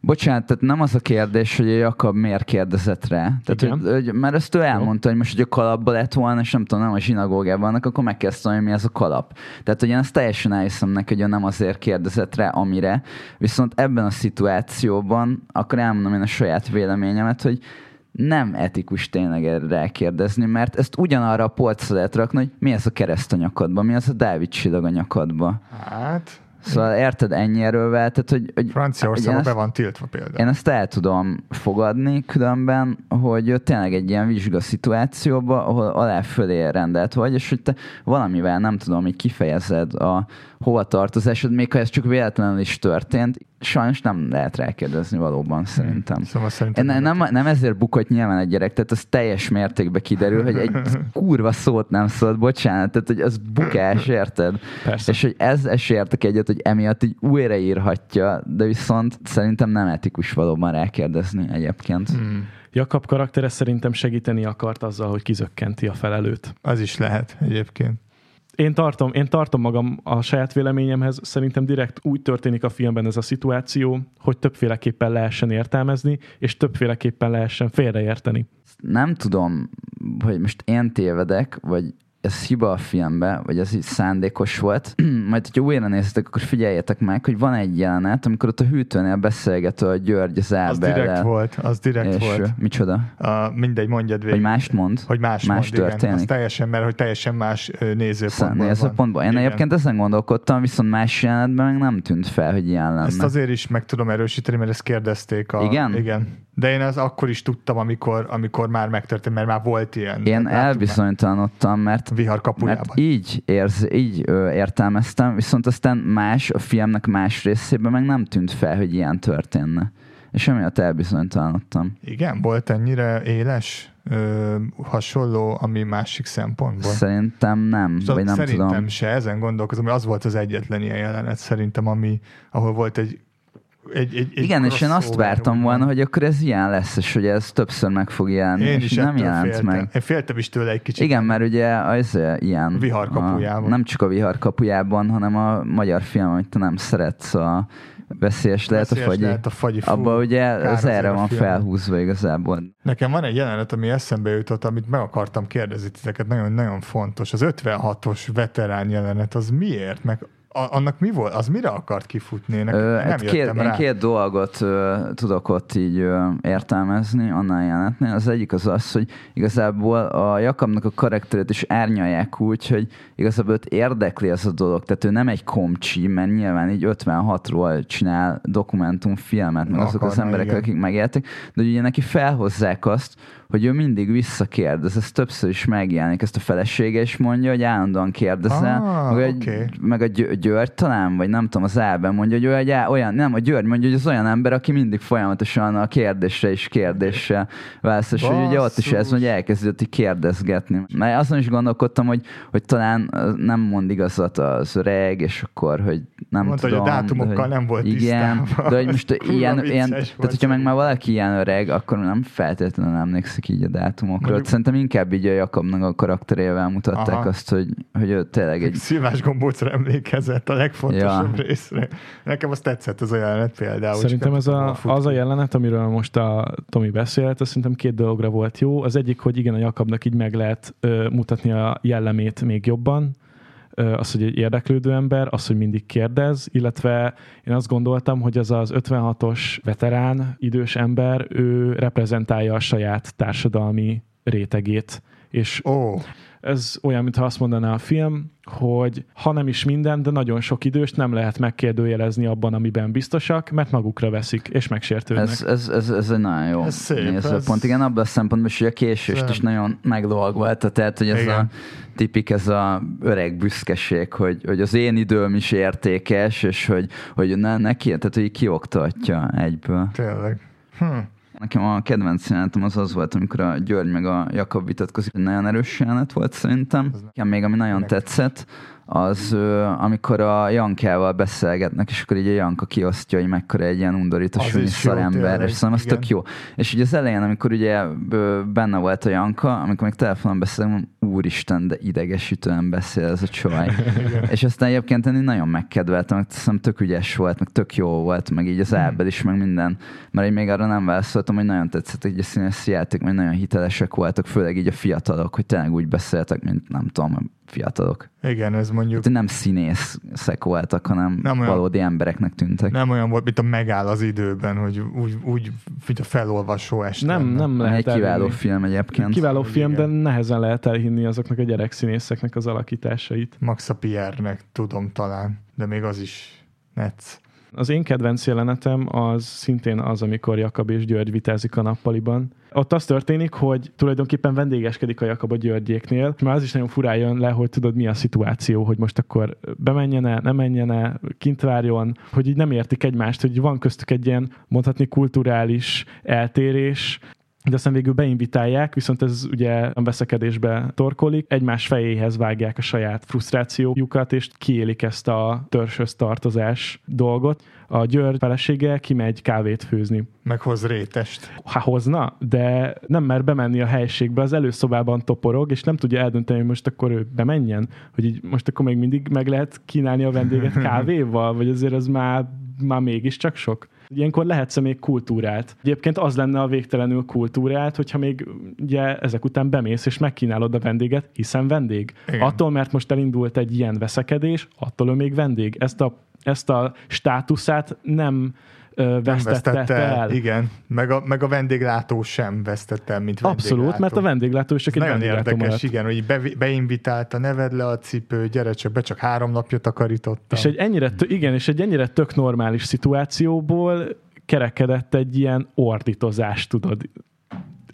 Bocsánat, tehát nem az a kérdés, hogy Jakab miért kérdezett rá. Tehát, Igen. hogy, hogy, mert ezt ő elmondta, hogy most, hogy a kalapba lett volna, és nem tudom, nem a zsinagógában vannak, akkor megkezdtem, hogy mi ez a kalap. Tehát, hogy én ezt teljesen elhiszem neki, hogy ő nem azért kérdezett rá, amire. Viszont ebben a szituációban, akkor elmondom én a saját véleményemet, hogy nem etikus tényleg erre rákérdezni, mert ezt ugyanarra a polcra lehet rakni, hogy mi ez a kereszt a nyakadba, mi az a Dávid csillag a nyakadba. Hát, Szóval érted ennyi erővel, tehát hogy, hogy Franciaországban be van tiltva például. én ezt el tudom fogadni, különben, hogy tényleg egy ilyen vizsga szituációban, ahol alá fölé rendelt vagy, és hogy te valamivel nem tudom, hogy kifejezed a hova tartozásod, még ha ez csak véletlenül is történt, sajnos nem lehet rákérdezni valóban szerintem. Szóval szerintem Én nem, nem ezért bukott nyilván egy gyerek, tehát az teljes mértékben kiderül, hogy egy kurva szót nem szólt, bocsánat, tehát hogy az bukás, érted? Persze. És hogy ez, se értek egyet, hogy emiatt így újraírhatja, de viszont szerintem nem etikus valóban rákérdezni egyébként. Hmm, Jakab karaktere szerintem segíteni akart azzal, hogy kizökkenti a felelőt. az is lehet egyébként. Én tartom, én tartom magam a saját véleményemhez, szerintem direkt úgy történik a filmben ez a szituáció, hogy többféleképpen lehessen értelmezni, és többféleképpen lehessen félreérteni. Nem tudom, hogy most én tévedek, vagy ez hiba a filmbe, vagy ez így szándékos volt. Majd, hogyha újra néztek, akkor figyeljetek meg, hogy van egy jelenet, amikor ott a hűtőnél beszélget a György az Az direkt volt, az direkt És volt. micsoda? A, mindegy, mondjad végig. Hogy mást mond? Hogy más, más mond, történik. Igen. Az teljesen, mert hogy teljesen más van. Nézőpontból. Én Igen. egyébként ezen gondolkodtam, viszont más jelenetben meg nem tűnt fel, hogy ilyen lenne. Ezt azért is meg tudom erősíteni, mert ezt kérdezték. A, Igen? Igen. De én ez akkor is tudtam, amikor, amikor már megtörtént, mert már volt ilyen. Én elbizonytalanodtam, mert Vihar kapujában. Mert így, érz, így ö, értelmeztem, viszont aztán más, a filmnek más részében meg nem tűnt fel, hogy ilyen történne. És emiatt elbizonytalanodtam. Igen, volt ennyire éles, ö, hasonló, ami másik szempontból. Szerintem nem, Szóval vagy nem szerintem tudom. se, ezen gondolkozom, hogy az volt az egyetlen ilyen jelenet szerintem, ami, ahol volt egy egy, egy, egy Igen, és én azt vártam volna, hogy akkor ez ilyen lesz, és hogy ez többször meg fog jelenni, Én és is nem jelent féltem. meg. Én féltem is tőle egy kicsit. Igen, mert ugye az ilyen... Vihar a- kapujában. Nem csak a vihar kapujában, hanem a magyar film, amit te nem szeretsz, a veszélyes lehet Veszélyes a fagyi. lehet a fagyi. Fú, Abba ugye azért erre van film. felhúzva igazából. Nekem van egy jelenet, ami eszembe jutott, amit meg akartam kérdezni titeket, nagyon-nagyon fontos. Az 56-os veterán jelenet, az miért? Meg a, annak mi volt? Az mire akart kifutni? Nekem, Ö, nem két, jöttem én rá. két dolgot ö, tudok ott így ö, értelmezni annál jelenetnél. Az egyik az az, hogy igazából a Jakabnak a karakterét is árnyalják úgy, hogy igazából őt érdekli ez a dolog. Tehát ő nem egy komcsi, mert nyilván így 56-ról csinál dokumentumfilmet, meg azok az emberek, igen. akik megéltek, de ugye neki felhozzák azt, hogy ő mindig visszakérdez, ez többször is megjelenik, ezt a felesége is mondja, hogy állandóan kérdezel, Ah, meg, egy, oké. meg a György talán, vagy nem tudom, az Áben mondja, hogy ő egy olyan, nem, a György mondja, hogy az olyan ember, aki mindig folyamatosan a kérdésre is kérdéssel válaszol, és hogy ugye ott is ez, hogy elkezdett így kérdezgetni. Mert azon is gondolkodtam, hogy, hogy talán nem mond igazat az öreg, és akkor, hogy nem Mondta, hogy a tudom. dátumokkal hogy nem volt igen, tisztában. de hogy most ilyen, ilyen tehát hogyha meg már valaki ilyen öreg, akkor nem feltétlenül emlékszik így a dátumokról. Mondjuk- Szerintem inkább így a Jakabnak a karakterével mutatták Aha. azt, hogy, hogy ő tényleg egy Szilvás gombócra emlékezett a legfontosabb Ja. részre. Nekem az tetszett az a jelenet például. Szerintem ez a, az a jelenet, amiről most a Tomi beszélt, az szerintem két dologra volt jó. Az egyik, hogy igen, a Jakabnak így meg lehet ö, mutatni a jellemét még jobban, az, hogy egy érdeklődő ember, az, hogy mindig kérdez, illetve én azt gondoltam, hogy az az 56-os veterán, idős ember, ő reprezentálja a saját társadalmi rétegét, és Ó, ez olyan, mintha azt mondaná a film, hogy ha nem is minden, de nagyon sok időst nem lehet megkérdőjelezni abban, amiben biztosak, mert magukra veszik, és megsértődnek. Ez, ez, ez, ez egy nagyon jó Ez szép, nézőpont. ez- Igen, abban a szempontból is, hogy a késést Ez- is nagyon meglovagolta, tehát hogy ez Igen. a tipik, ez a öreg büszkeség, hogy, hogy az én időm is értékes, és hogy, hogy ne, neki, tehát hogy kioktatja egyből. tényleg. Hm. Nekem a kedvenc jelenetem az az volt, amikor a György meg a Jakab vitatkozik. Nagyon erős jelenet volt szerintem. Nekem még ami nagyon tetszett, az amikor a Jankával beszélgetnek, és akkor így a Janka kiosztja, hogy mekkora egy ilyen undorító szarember, tényleg, és szerintem az igen. tök jó. És ugye az elején, amikor ugye benne volt a Janka, amikor még telefonon beszélünk, úristen, de idegesítően beszél ez a csaj. és aztán egyébként én nagyon megkedveltem, meg hiszem tök ügyes volt, meg tök jó volt, meg így az Hmm. Ábel is, meg minden. Mert én még arra nem válaszoltam, hogy nagyon tetszett, hogy a színészi játék, mert nagyon hitelesek voltak, főleg így a fiatalok, hogy tényleg úgy beszéltek, mint nem tudom, fiatalok. Igen, ez mondjuk Tehát nem színészek voltak, hanem Nem olyan- valódi embereknek tűntek. nem olyan volt, mint a megáll az időben, hogy úgy, úgy mint a felolvasó este. nem, lenne. nem lehet Egy kiváló elhinni. film egyébként. Kiváló film, de igen. nehezen lehet elhinni azoknak a gyerekszínészeknek az alakításait. Max a Pierre-nek tudom talán, de még az is netsz. Az én kedvenc jelenetem az szintén az, amikor Jakab és György vitázik a nappaliban. Ott az történik, hogy tulajdonképpen vendégeskedik a Jakab a Györgyéknél, már az is nagyon furán jön le, hogy tudod mi a szituáció, hogy most akkor bemenjene, nem menjene, kint várjon, hogy így nem értik egymást, hogy van köztük egy ilyen mondhatni kulturális eltérés, de aztán végül beinvitálják, viszont ez ugye a veszekedésbe torkolik, egymás fejéhez vágják a saját frusztrációjukat, és kiélik ezt a törzshöz tartozás dolgot. A György felesége kimegy kávét főzni. Meghoz rétest. Ha hozna, de nem mer bemenni a helységbe, az előszobában toporog, és nem tudja eldönteni, hogy most akkor ő bemenjen, hogy így most akkor még mindig meg lehet kínálni a vendéget kávéval, vagy azért az már, már mégiscsak sok. Ilyenkor lehetsz még kultúrált. Egyébként az lenne a végtelenül kultúrált, hogyha még ugye ezek után bemész és megkínálod a vendéget, hiszen vendég. Igen. Attól, mert most elindult egy ilyen veszekedés, attól ő még vendég. Ezt a, ezt a státuszát Nem vesztette, vesztette el. el. Igen. Meg a, meg a vendéglátó sem vesztette el, mint Abszolút, vendéglátó. mert a vendéglátó is csak egy nagyon érdekes, maradt. igen, hogy be, beinvitálta, neved le a cipő, gyere csak be, csak három napja takarítottam. És egy ennyire, igen, és egy ennyire tök normális szituációból kerekedett egy ilyen ordítozás, tudod.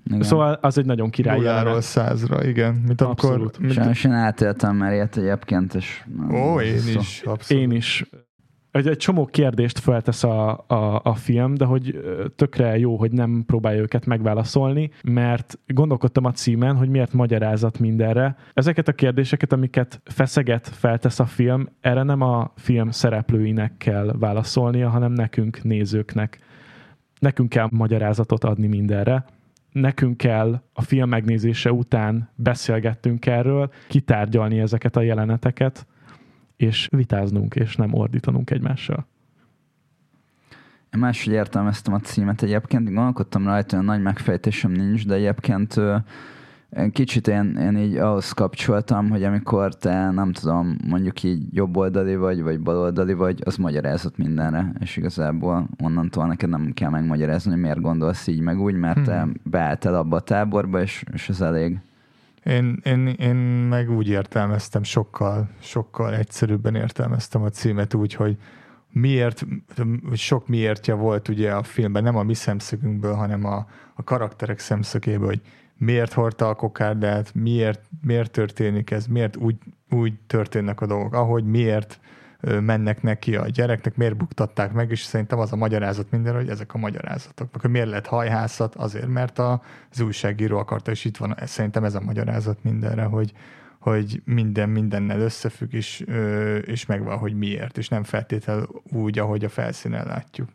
Igen. Szóval az egy nagyon király Nulláról százra, igen. Mint amikor... Abszolút. Mint, Sajnos én átéltem már ilyet egyébként, és... ó, én Szó- is, abszolút. Én is. Egy, egy csomó kérdést feltesz a, a, a film, de hogy tökre jó, hogy nem próbálja őket megválaszolni, mert gondolkodtam a címen, hogy miért magyarázat mindenre. Ezeket a kérdéseket, amiket feszeget, feltesz a film, erre nem a film szereplőinek kell válaszolnia, hanem nekünk, nézőknek. Nekünk kell magyarázatot adni mindenre. Nekünk kell a film megnézése után beszélgettünk erről, kitárgyalni ezeket a jeleneteket, és vitáznunk, és nem ordítanunk egymással. máshogy értelmeztem a címet egyébként, gondolkodtam rajta, hogy nagy megfejtésem nincs, de egyébként kicsit én, én így ahhoz kapcsoltam, hogy amikor te nem tudom, mondjuk így jobboldali vagy, vagy baloldali vagy, az magyarázott mindenre, és igazából onnantól neked nem kell megmagyarázni, hogy miért gondolsz így meg úgy, mert te hmm. beálltál abba a táborba, és, és ez elég. Én, én, én meg úgy értelmeztem, sokkal, sokkal egyszerűbben értelmeztem a címet úgy, hogy miért, sok miértje volt ugye a filmben, nem a mi szemszögünkből, hanem a, a karakterek szemszögéből, hogy miért hordta a kokárdát, miért, miért történik ez, miért úgy, úgy történnek a dolgok, ahogy miért mennek neki a gyereknek, miért buktatták meg, és szerintem az a magyarázat mindenre, hogy ezek a magyarázatok. Hogy miért lett hajhászat? Azért, mert az újságíró akarta, és itt van, szerintem ez a magyarázat mindenre, hogy, hogy minden mindennel összefügg, és, és megvan, hogy miért, és nem feltétlenül úgy, ahogy a felszínen látjuk.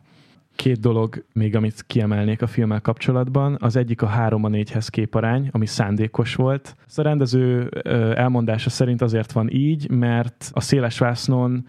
Két dolog még, amit kiemelnék a filmmel kapcsolatban. Az egyik a 3 a 4-hez képarány, ami szándékos volt. Ez a rendező elmondása szerint azért van így, mert a széles vásznon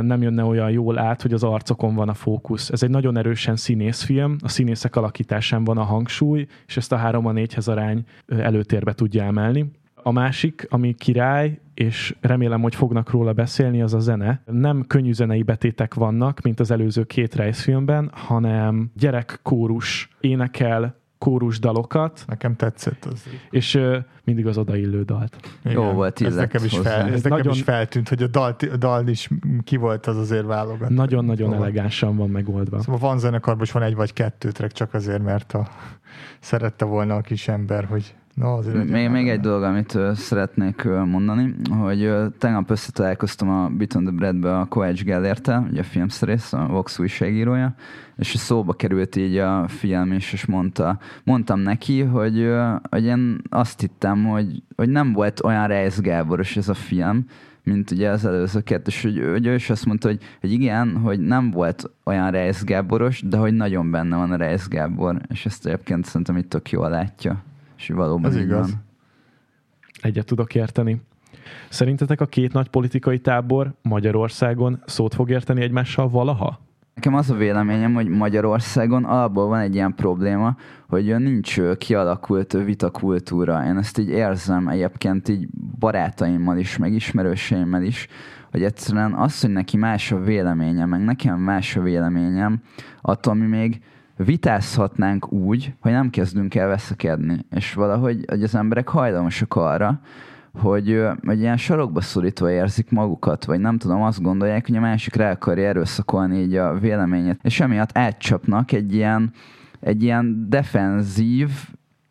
nem jönne olyan jól át, hogy az arcokon van a fókusz. Ez egy nagyon erősen színészfilm, a színészek alakításán van a hangsúly, és ezt a 3 a 4-hez arány előtérbe tudja emelni. A másik, ami király, és remélem, hogy fognak róla beszélni, az a zene. Nem könnyű zenei betétek vannak, mint az előző két rejszfilmben, hanem gyerekkórus énekel kórus dalokat. Nekem tetszett az. És uh, mindig az odaillő dalt. Igen, Jó volt ez nekem, is, fel, ez nekem nagyon, is feltűnt, hogy a dal, a dal is ki volt az azért válogat. Nagyon-nagyon szóval. elegánsan van megoldva. Szóval van zenekarban is van egy vagy kettő track, csak azért, mert a, szerette volna a kis ember, hogy Azért még, még egy dolog, amit uh, szeretnék uh, mondani, hogy uh, tegnap összetalálkoztam a Bit the Bread-be a Kovács Gellértel, ugye a filmszerész, a Vox újságírója, és szóba került így a film is, és mondta, mondtam neki, hogy, uh, hogy én azt hittem, hogy, hogy nem volt olyan Reis Gáboros ez a film, mint ugye az előző kettő, és hogy, hogy ő is azt mondta, hogy, hogy igen, hogy nem volt olyan Reis Gáboros, de hogy nagyon benne van a Reis Gábor, és ezt egyébként szerintem itt tök jól látja. És valóban Ez igaz. Van. Egyet tudok érteni. Szerintetek a két nagy politikai tábor Magyarországon szót fog érteni egymással valaha? Nekem az a véleményem, hogy Magyarországon alapból van egy ilyen probléma, hogy nincs kialakult vitakultúra. Én ezt így érzem egyébként így barátaimmal is, meg ismerőseimmel is, hogy egyszerűen az, hogy neki más a véleménye, meg nekem más a véleményem, attól mi még vitázhatnánk úgy, hogy nem kezdünk el veszekedni. És valahogy hogy az emberek hajlamosak arra, hogy, hogy ilyen sarokba szorítva érzik magukat, vagy nem tudom, azt gondolják, hogy a másik rá akarja erőszakolni így a véleményét, és emiatt átcsapnak egy ilyen, egy ilyen defenzív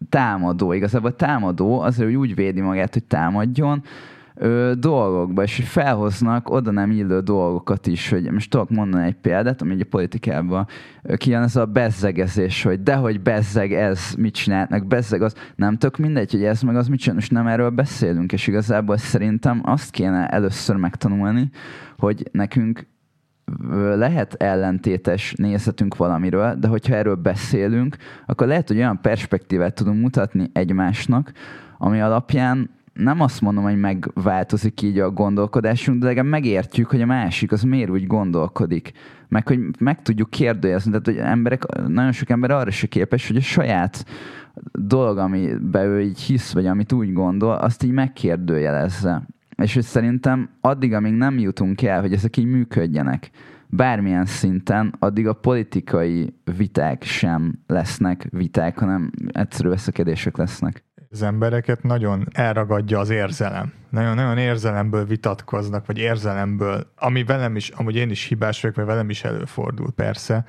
támadó. Igazából támadó azért, hogy úgy védi magát, hogy támadjon, ö, dolgokba, és hogy felhoznak oda nem illő dolgokat is, hogy most tudok mondani egy példát, ami egy politikában kijön ez a bezzegezés, hogy dehogy bezzeg ez, mit csinálnak, bezzeg az, nem tök mindegy, hogy ez meg az mit csinál, most nem erről beszélünk, és igazából szerintem azt kéne először megtanulni, hogy nekünk lehet ellentétes nézetünk valamiről, de hogyha erről beszélünk, akkor lehet, hogy olyan perspektívát tudunk mutatni egymásnak, ami alapján nem azt mondom, hogy megváltozik így a gondolkodásunk, de legalább megértjük, hogy a másik az miért úgy gondolkodik. Meg hogy meg tudjuk kérdőjezni. Tehát, hogy emberek, nagyon sok ember arra se képes, hogy a saját dolog, amiben ő így hisz, vagy amit úgy gondol, azt így megkérdőjelezze. És hogy szerintem addig, amíg nem jutunk el, hogy ezek így működjenek, bármilyen szinten, addig a politikai viták sem lesznek viták, hanem egyszerű veszekedések lesznek az embereket nagyon elragadja az érzelem. Nagyon-nagyon érzelemből vitatkoznak, vagy érzelemből, ami velem is, amúgy én is hibás vagyok, mert velem is előfordul persze,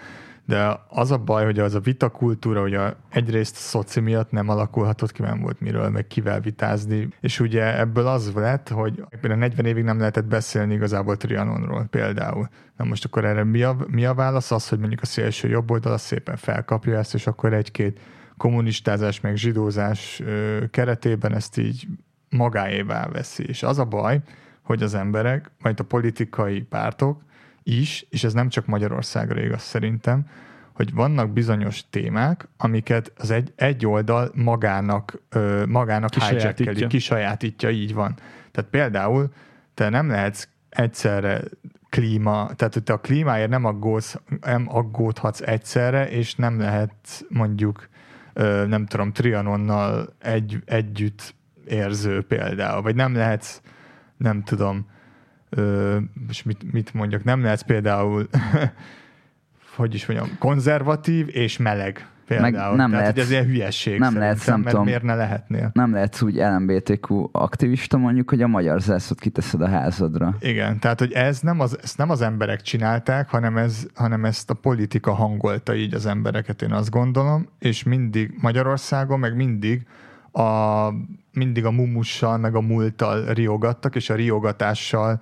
de az a baj, hogy az a vitakultúra, hogy a, egyrészt a szoci miatt nem alakulhatott ki, nem volt miről, meg kivel vitázni, és ugye ebből az lett, hogy például 40 évig nem lehetett beszélni igazából Trianonról például. Na most akkor erre mi a, mi a válasz? Az, hogy mondjuk a szélső jobb oldal szépen felkapja ezt, és akkor egy-két kommunistázás meg zsidózás keretében ezt így magáévá veszi. És az a baj, hogy az emberek, majd a politikai pártok is, és ez nem csak Magyarországra igaz szerintem, hogy vannak bizonyos témák, amiket az egy, egy oldal magának, ö, magának kisajátítja. kisajátítja, így van. Tehát például te nem lehetsz egyszerre klíma, tehát hogy te a klímáért nem, aggódsz, nem aggódhatsz egyszerre, és nem lehet mondjuk, nem tudom, Trianonnal egy, együtt érző például, vagy nem lehetsz, nem tudom, és mit, mit mondjak, nem lehetsz például, hogy is mondjam, konzervatív és meleg Például. Meg nem Tehát, lehet, hogy ez ilyen hülyesség nem lehet, nem tudom, miért ne lehetnél? Nem lehet úgy LMBTQ aktivista mondjuk, hogy a magyar zászlót kiteszed a házadra. Igen, tehát hogy ez nem az, ezt nem az emberek csinálták, hanem, ez, hanem ezt a politika hangolta így az embereket, én azt gondolom, és mindig Magyarországon, meg mindig a, mindig a mumussal, meg a múlttal riogattak, és a riogatással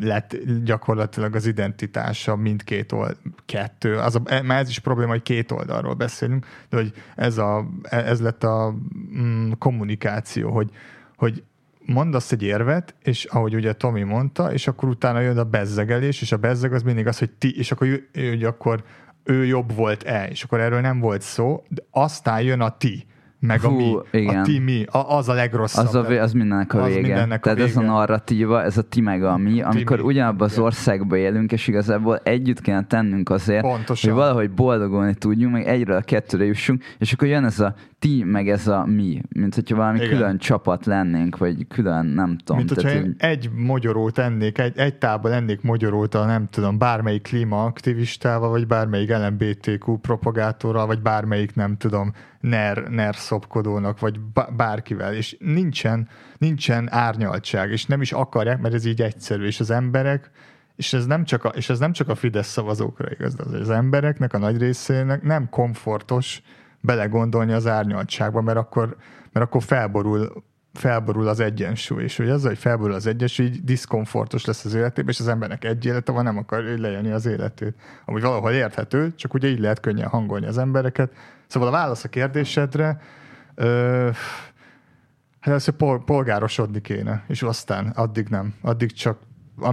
lett gyakorlatilag az identitása mindkét old, kettő. Az a, e, már ez is probléma, hogy két oldalról beszélünk, de hogy ez, a, e, ez lett a mm, kommunikáció, hogy, hogy mondasz egy érvet, és ahogy ugye Tomi mondta, és akkor utána jön a bezzegelés, és a bezzeg az mindig az, hogy ti, és akkor, hogy akkor ő jobb volt-e, és akkor erről nem volt szó, de aztán jön a ti meg Hú, a mi, igen. a ti mi, a, az a legrosszabb. Az, a, az mindennek a vége. Mindennek Tehát a vége. ez a narratíva, ez a ti meg a mi, amikor mi. ugyanabban az országban élünk, és igazából együtt kéne tennünk azért, Pontosan. hogy valahogy boldogulni tudjunk, meg egyre a kettőre jussunk, és akkor jön ez a ti, meg ez a mi, mint hogyha valami Igen. külön csapat lennénk, vagy külön, nem tudom. Mint hogyha én egy mogyorót ennék, egy, egy tában lennék mogyorót a nem tudom, bármelyik klímaaktivistával, vagy bármelyik LMBTQ propagátorral, vagy bármelyik nem tudom, ner, ner szopkodónak, vagy bárkivel, és nincsen, nincsen árnyaltság, és nem is akarják, mert ez így egyszerű, és az emberek, és ez nem csak a, és ez nem csak a Fidesz szavazókra igaz, de az embereknek a nagy részének nem komfortos belegondolni az árnyaltságba, mert akkor, mert akkor felborul, felborul az egyensúly, és hogy az, hogy felborul az egyensúly, így diszkomfortos lesz az életében, és az embernek egy élete van, nem akar lejelni az életét. Amúgy valahol érthető, csak ugye így lehet könnyen hangolni az embereket. Szóval a válasz a kérdésedre, ö, hát először polgárosodni kéne, és aztán addig nem. Addig csak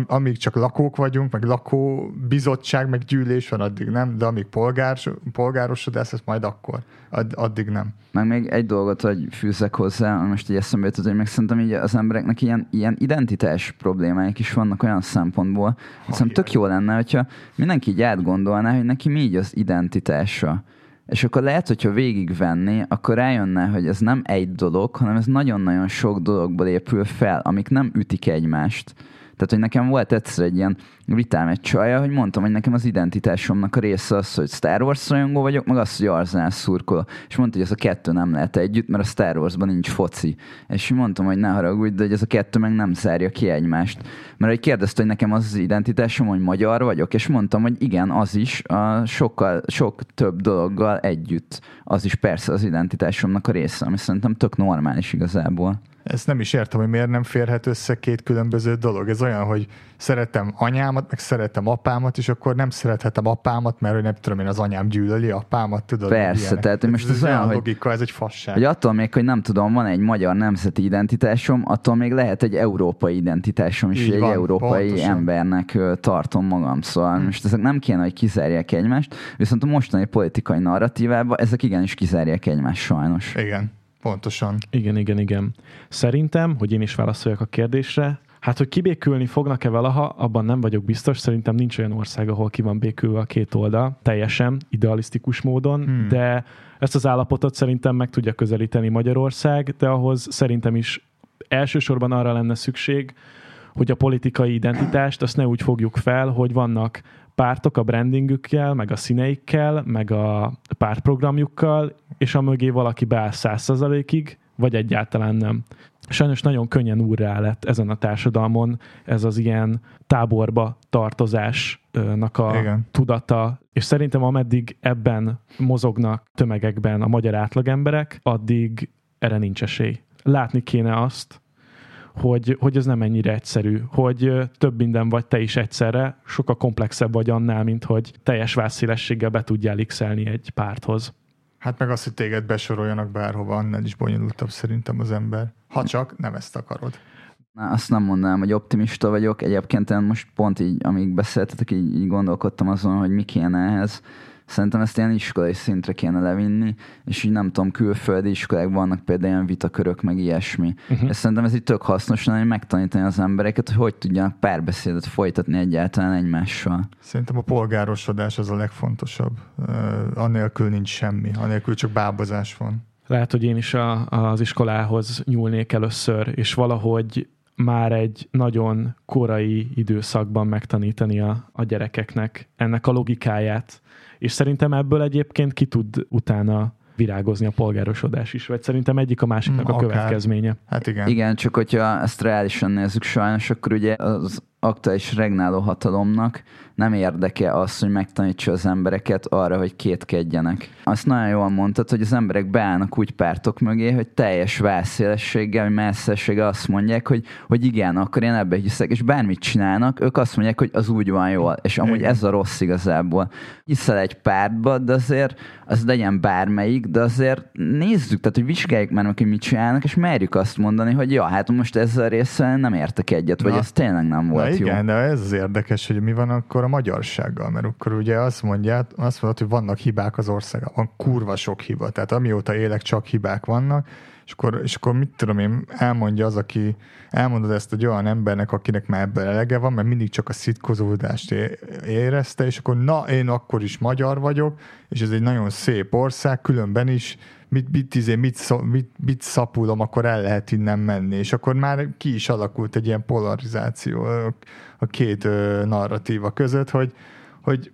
amíg csak lakók vagyunk, meg lakóbizottság, meg gyűlés van, addig nem, de amíg polgár, polgárosodás, ez majd akkor, Add, addig nem. Meg még egy dolgot, hogy fűzek hozzá, most így eszembe jutott, hogy meg szerintem így az embereknek ilyen, ilyen identitás problémáik is vannak olyan szempontból, hogy tök jó lenne, hogyha mindenki így átgondolná, hogy neki mi így az identitása. És akkor lehet, hogyha végigvenni, akkor rájönne, hogy ez nem egy dolog, hanem ez nagyon-nagyon sok dologból épül fel, amik nem ütik egymást. Tehát, hogy nekem volt egyszer egy ilyen vitám egy csaja, hogy mondtam, hogy nekem az identitásomnak a része az, hogy Star Wars rajongó vagyok, meg az, hogy Arsenal szurkoló. És mondta, hogy ez a kettő nem lehet együtt, mert a Star Warsban nincs foci. És mondtam, hogy ne haragudj, de hogy ez a kettő meg nem zárja ki egymást. Mert hogy kérdezte, hogy nekem az az identitásom, hogy magyar vagyok, és mondtam, hogy igen, az is a sokkal, sok több dologgal együtt. Az is persze az identitásomnak a része, ami szerintem tök normális igazából ezt nem is értem, hogy miért nem férhet össze két különböző dolog. Ez olyan, hogy szeretem anyámat, meg szeretem apámat, és akkor nem szerethetem apámat, mert hogy nem tudom én, az anyám gyűlöli apámat, tudod? Persze, tehát ez, most ez, ez olyan, hogy, logika, ez egy fasság. Hogy attól még, hogy nem tudom, van egy magyar nemzeti identitásom, attól még lehet egy európai identitásom is, Így egy van, európai pontosan. embernek tartom magam. Szóval hm. most ezek nem kéne, hogy kizárják egymást, viszont a mostani politikai narratívában ezek igenis kizárják egymást sajnos. Igen. Pontosan. Igen, igen, igen. Szerintem, hogy én is válaszoljak a kérdésre, Hát, hogy kibékülni fognak-e valaha, abban nem vagyok biztos. Szerintem nincs olyan ország, ahol ki van békülve a két oldal, teljesen idealisztikus módon, hmm. de ezt az állapotot szerintem meg tudja közelíteni Magyarország, de ahhoz szerintem is elsősorban arra lenne szükség, hogy a politikai identitást azt ne úgy fogjuk fel, hogy vannak pártok a brandingükkel, meg a színeikkel, meg a pártprogramjukkal, és a mögé valaki beáll százszerzalékig, vagy egyáltalán nem. Sajnos nagyon könnyen úrrá lett ezen a társadalmon ez az ilyen táborba tartozásnak a Igen. tudata, és szerintem ameddig ebben mozognak tömegekben a magyar átlagemberek, addig erre nincs esély. Látni kéne azt, hogy, hogy ez nem ennyire egyszerű, hogy több minden vagy te is egyszerre, sokkal komplexebb vagy annál, mint hogy teljes vászélességgel be tudjál x egy párthoz. Hát meg azt, hogy téged besoroljanak bárhova, annál is bonyolultabb szerintem az ember. Ha csak nem ezt akarod. Na, azt nem mondanám, hogy optimista vagyok. Egyébként én most pont így, amíg beszéltetek, így, így gondolkodtam azon, hogy mi kéne ehhez. Szerintem ezt ilyen iskolai szintre kéne levinni, és így nem tudom, külföldi iskolák vannak például ilyen vitakörök, meg ilyesmi. Uh-huh. És szerintem ez így tök hasznos lenne, hogy megtanítani az embereket, hogy hogy tudjanak párbeszédet folytatni egyáltalán egymással. Szerintem a polgárosodás az a legfontosabb. Uh, anélkül nincs semmi, anélkül csak bábozás van. Lehet, hogy én is a, az iskolához nyúlnék először, és valahogy már egy nagyon korai időszakban megtanítani a, a gyerekeknek ennek a logikáját. És szerintem ebből egyébként ki tud utána virágozni a polgárosodás is, vagy szerintem egyik a másiknak a Akár. következménye. Hát igen. Igen, csak hogyha ezt reálisan nézzük sajnos, akkor ugye az aktuális regnáló hatalomnak nem érdeke az, hogy megtanítsa az embereket arra, hogy kétkedjenek. Azt nagyon jól mondtad, hogy az emberek beállnak úgy pártok mögé, hogy teljes válszélességgel, vagy messzességgel azt mondják, hogy, hogy igen, akkor én ebbe hiszek, és bármit csinálnak, ők azt mondják, hogy az úgy van jól, és amúgy igen. ez a rossz igazából. Hiszel egy pártba, de azért az legyen bármelyik, de azért nézzük, tehát hogy vizsgáljuk már meg, hogy mit csinálnak, és merjük azt mondani, hogy ja, hát most ezzel a résszel nem értek egyet, vagy Na. ez tényleg nem volt Na, igen, jó. de ez az érdekes, hogy mi van akkor a magyarsággal, mert akkor ugye azt mondják, azt mondod, hogy vannak hibák az országban, van kurva sok hiba, tehát amióta élek, csak hibák vannak, és akkor, és akkor mit tudom én, elmondja az, aki elmondod ezt egy olyan embernek, akinek már ebből elege van, mert mindig csak a szitkozódást érezte, és akkor na, én akkor is magyar vagyok, és ez egy nagyon szép ország, különben is mit, mit, izé, mit, mit, mit szapulom, akkor el lehet innen menni. És akkor már ki is alakult egy ilyen polarizáció a két narratíva között, hogy, hogy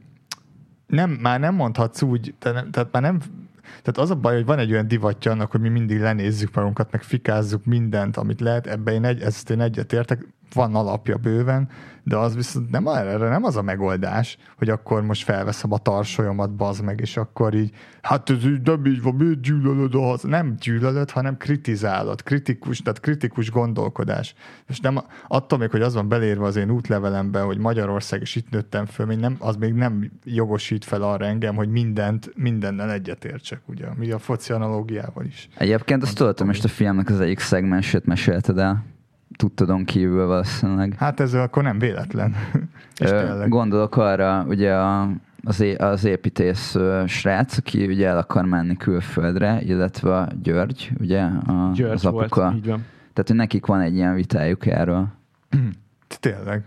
nem, már nem mondhatsz úgy, tehát már nem tehát az a baj, hogy van egy olyan divatja annak, hogy mi mindig lenézzük magunkat, meg fikázzuk mindent, amit lehet, ebbe én, egy, ezt én egyetértek, van alapja bőven, de az viszont nem, erre nem az a megoldás, hogy akkor most felveszem a tarsolyomat, bazd meg, és akkor így, hát ez így nem így van, miért gyűlölöd a haza? Nem gyűlölöd, hanem kritizálod, kritikus, tehát kritikus gondolkodás. És nem attól még, hogy az van belérve az én útlevelembe, hogy Magyarország, és itt nőttem föl, még nem, az még nem jogosít fel arra engem, hogy mindent, mindennel egyetértsek, ugye, mi a foci analógiával is. Egyébként azt tudtam, most a filmnek az egyik szegmensét mesélted el tudtadon kívül valószínűleg. Hát ez akkor nem véletlen. Ö, gondolok arra, ugye a, az, é, az építész srác, aki ugye el akar menni külföldre, illetve a György, ugye a, György az apuka. Volt, így van. Tehát, hogy nekik van egy ilyen vitájuk erről. Tényleg.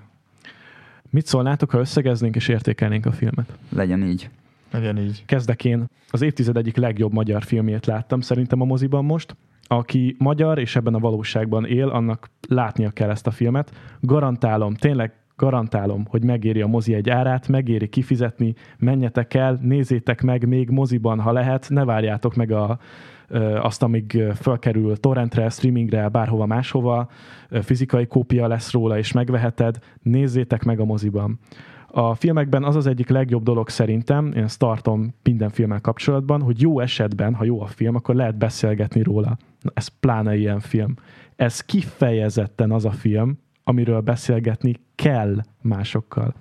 Mit szólnátok, ha összegeznénk és értékelnénk a filmet? Legyen így. Legyen így. Kezdek én. Az évtized egyik legjobb magyar filmjét láttam szerintem a moziban most aki magyar és ebben a valóságban él, annak látnia kell ezt a filmet. Garantálom, tényleg garantálom, hogy megéri a mozi egy árát, megéri kifizetni, menjetek el, nézzétek meg még moziban, ha lehet, ne várjátok meg a, azt, amíg felkerül torrentre, streamingre, bárhova máshova, fizikai kópia lesz róla, és megveheted, nézzétek meg a moziban. A filmekben az az egyik legjobb dolog szerintem, én ezt tartom minden filmmel kapcsolatban, hogy jó esetben, ha jó a film, akkor lehet beszélgetni róla. Na, ez pláne ilyen film. Ez kifejezetten az a film, amiről beszélgetni kell másokkal.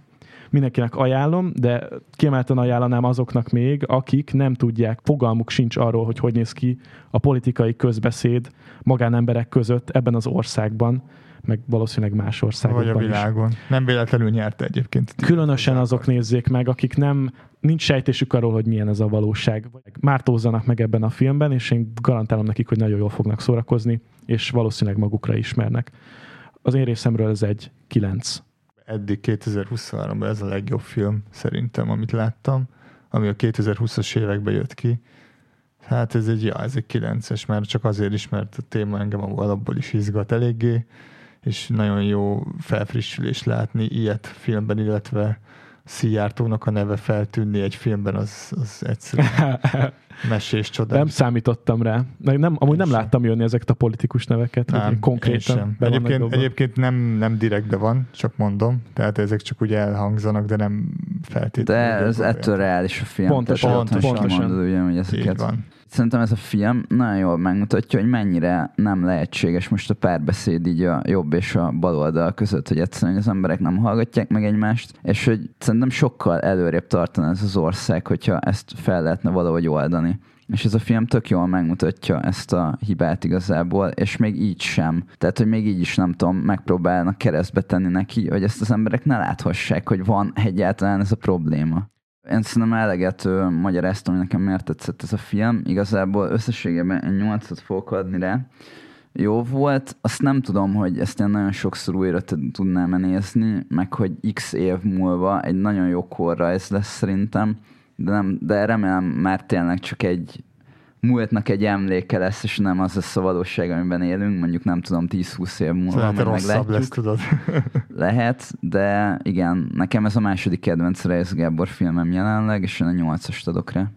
Mindenkinek ajánlom, de kiemelten ajánlanám azoknak még, akik nem tudják, fogalmuk sincs arról, hogy hogy néz ki a politikai közbeszéd magánemberek között ebben az országban meg valószínűleg más országokban Vagy a világon. Is. Nem véletlenül nyerte egyébként. Különösen azok nézzék meg, akik nem, nincs sejtésük arról, hogy milyen ez a valóság. Mártózzanak meg ebben a filmben, és én garantálom nekik, hogy nagyon jól fognak szórakozni, és valószínűleg magukra ismernek. Az én részemről ez egy 9. Eddig 2023-ban ez a legjobb film szerintem, amit láttam, ami a 2020-as években jött ki. Hát ez egy, ja, ez egy 9-es, mert csak azért is, mert a téma engem alapból is izgat eléggé és nagyon jó felfrissülés látni ilyet filmben, illetve Szijjártónak a neve feltűnni egy filmben, az, az egyszerűen mesés csodás. Nem számítottam rá. Nem, amúgy nem sem. láttam jönni ezeket a politikus neveket, nem, hogy konkrétan sem. Egyébként, egyébként nem, nem direktbe van, csak mondom. Tehát ezek csak úgy elhangzanak, de nem feltétlenül. De ez ettől reális a film. Pontosan, pontosan. pontosan. Mondod, ugye, hogy ezeket. Így van. Szerintem ez a film nagyon jól megmutatja, hogy mennyire nem lehetséges most a párbeszéd így a jobb és a bal oldal között, hogy egyszerűen az emberek nem hallgatják meg egymást, és hogy szerintem sokkal előrébb tartana ez az ország, hogyha ezt fel lehetne valahogy oldani. És ez a film tök jól megmutatja ezt a hibát igazából, és még így sem. Tehát, hogy még így is nem tudom, megpróbálnak keresztbe tenni neki, hogy ezt az emberek ne láthassák, hogy van egyáltalán ez a probléma. Én szerintem eleget magyaráztam, hogy nekem miért tetszett ez a film. Igazából összességében egy 8 fogok adni rá. Jó volt, azt nem tudom, hogy ezt én nagyon sokszor újra tudnám nézni, meg hogy x év múlva egy nagyon jó korrajz lesz szerintem, de, nem, de remélem már tényleg csak egy múltnak egy emléke lesz, és nem az lesz a valóság, amiben élünk, mondjuk nem tudom, 10-20 év múlva. Lehet, rosszabb lesz, tudod. Lehet, de igen, nekem ez a második kedvenc Reis Gábor filmem jelenleg, és én a nyolcast adok rá.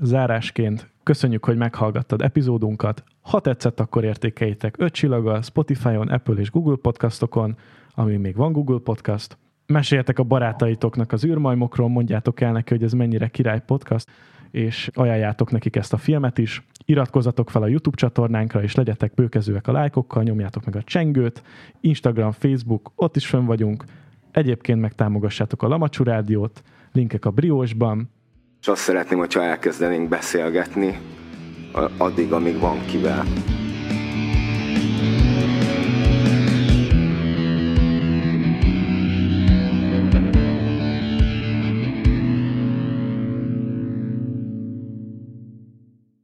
Zárásként köszönjük, hogy meghallgattad epizódunkat. Ha tetszett, akkor értékeljétek 5 csillaggal Spotify-on, Apple és Google podcastokon, ami még van Google podcast. Meséljetek a barátaitoknak az űrmajmokról, mondjátok el neki, hogy ez mennyire király podcast és ajánljátok nekik ezt a filmet is. Iratkozzatok fel a YouTube csatornánkra, és legyetek bőkezőek a lájkokkal, nyomjátok meg a csengőt, Instagram, Facebook, ott is fönn vagyunk. Egyébként meg támogassátok a Lamacsú Rádiót, linkek a Briósban. És azt szeretném, hogyha elkezdenénk beszélgetni addig, amíg van kivel.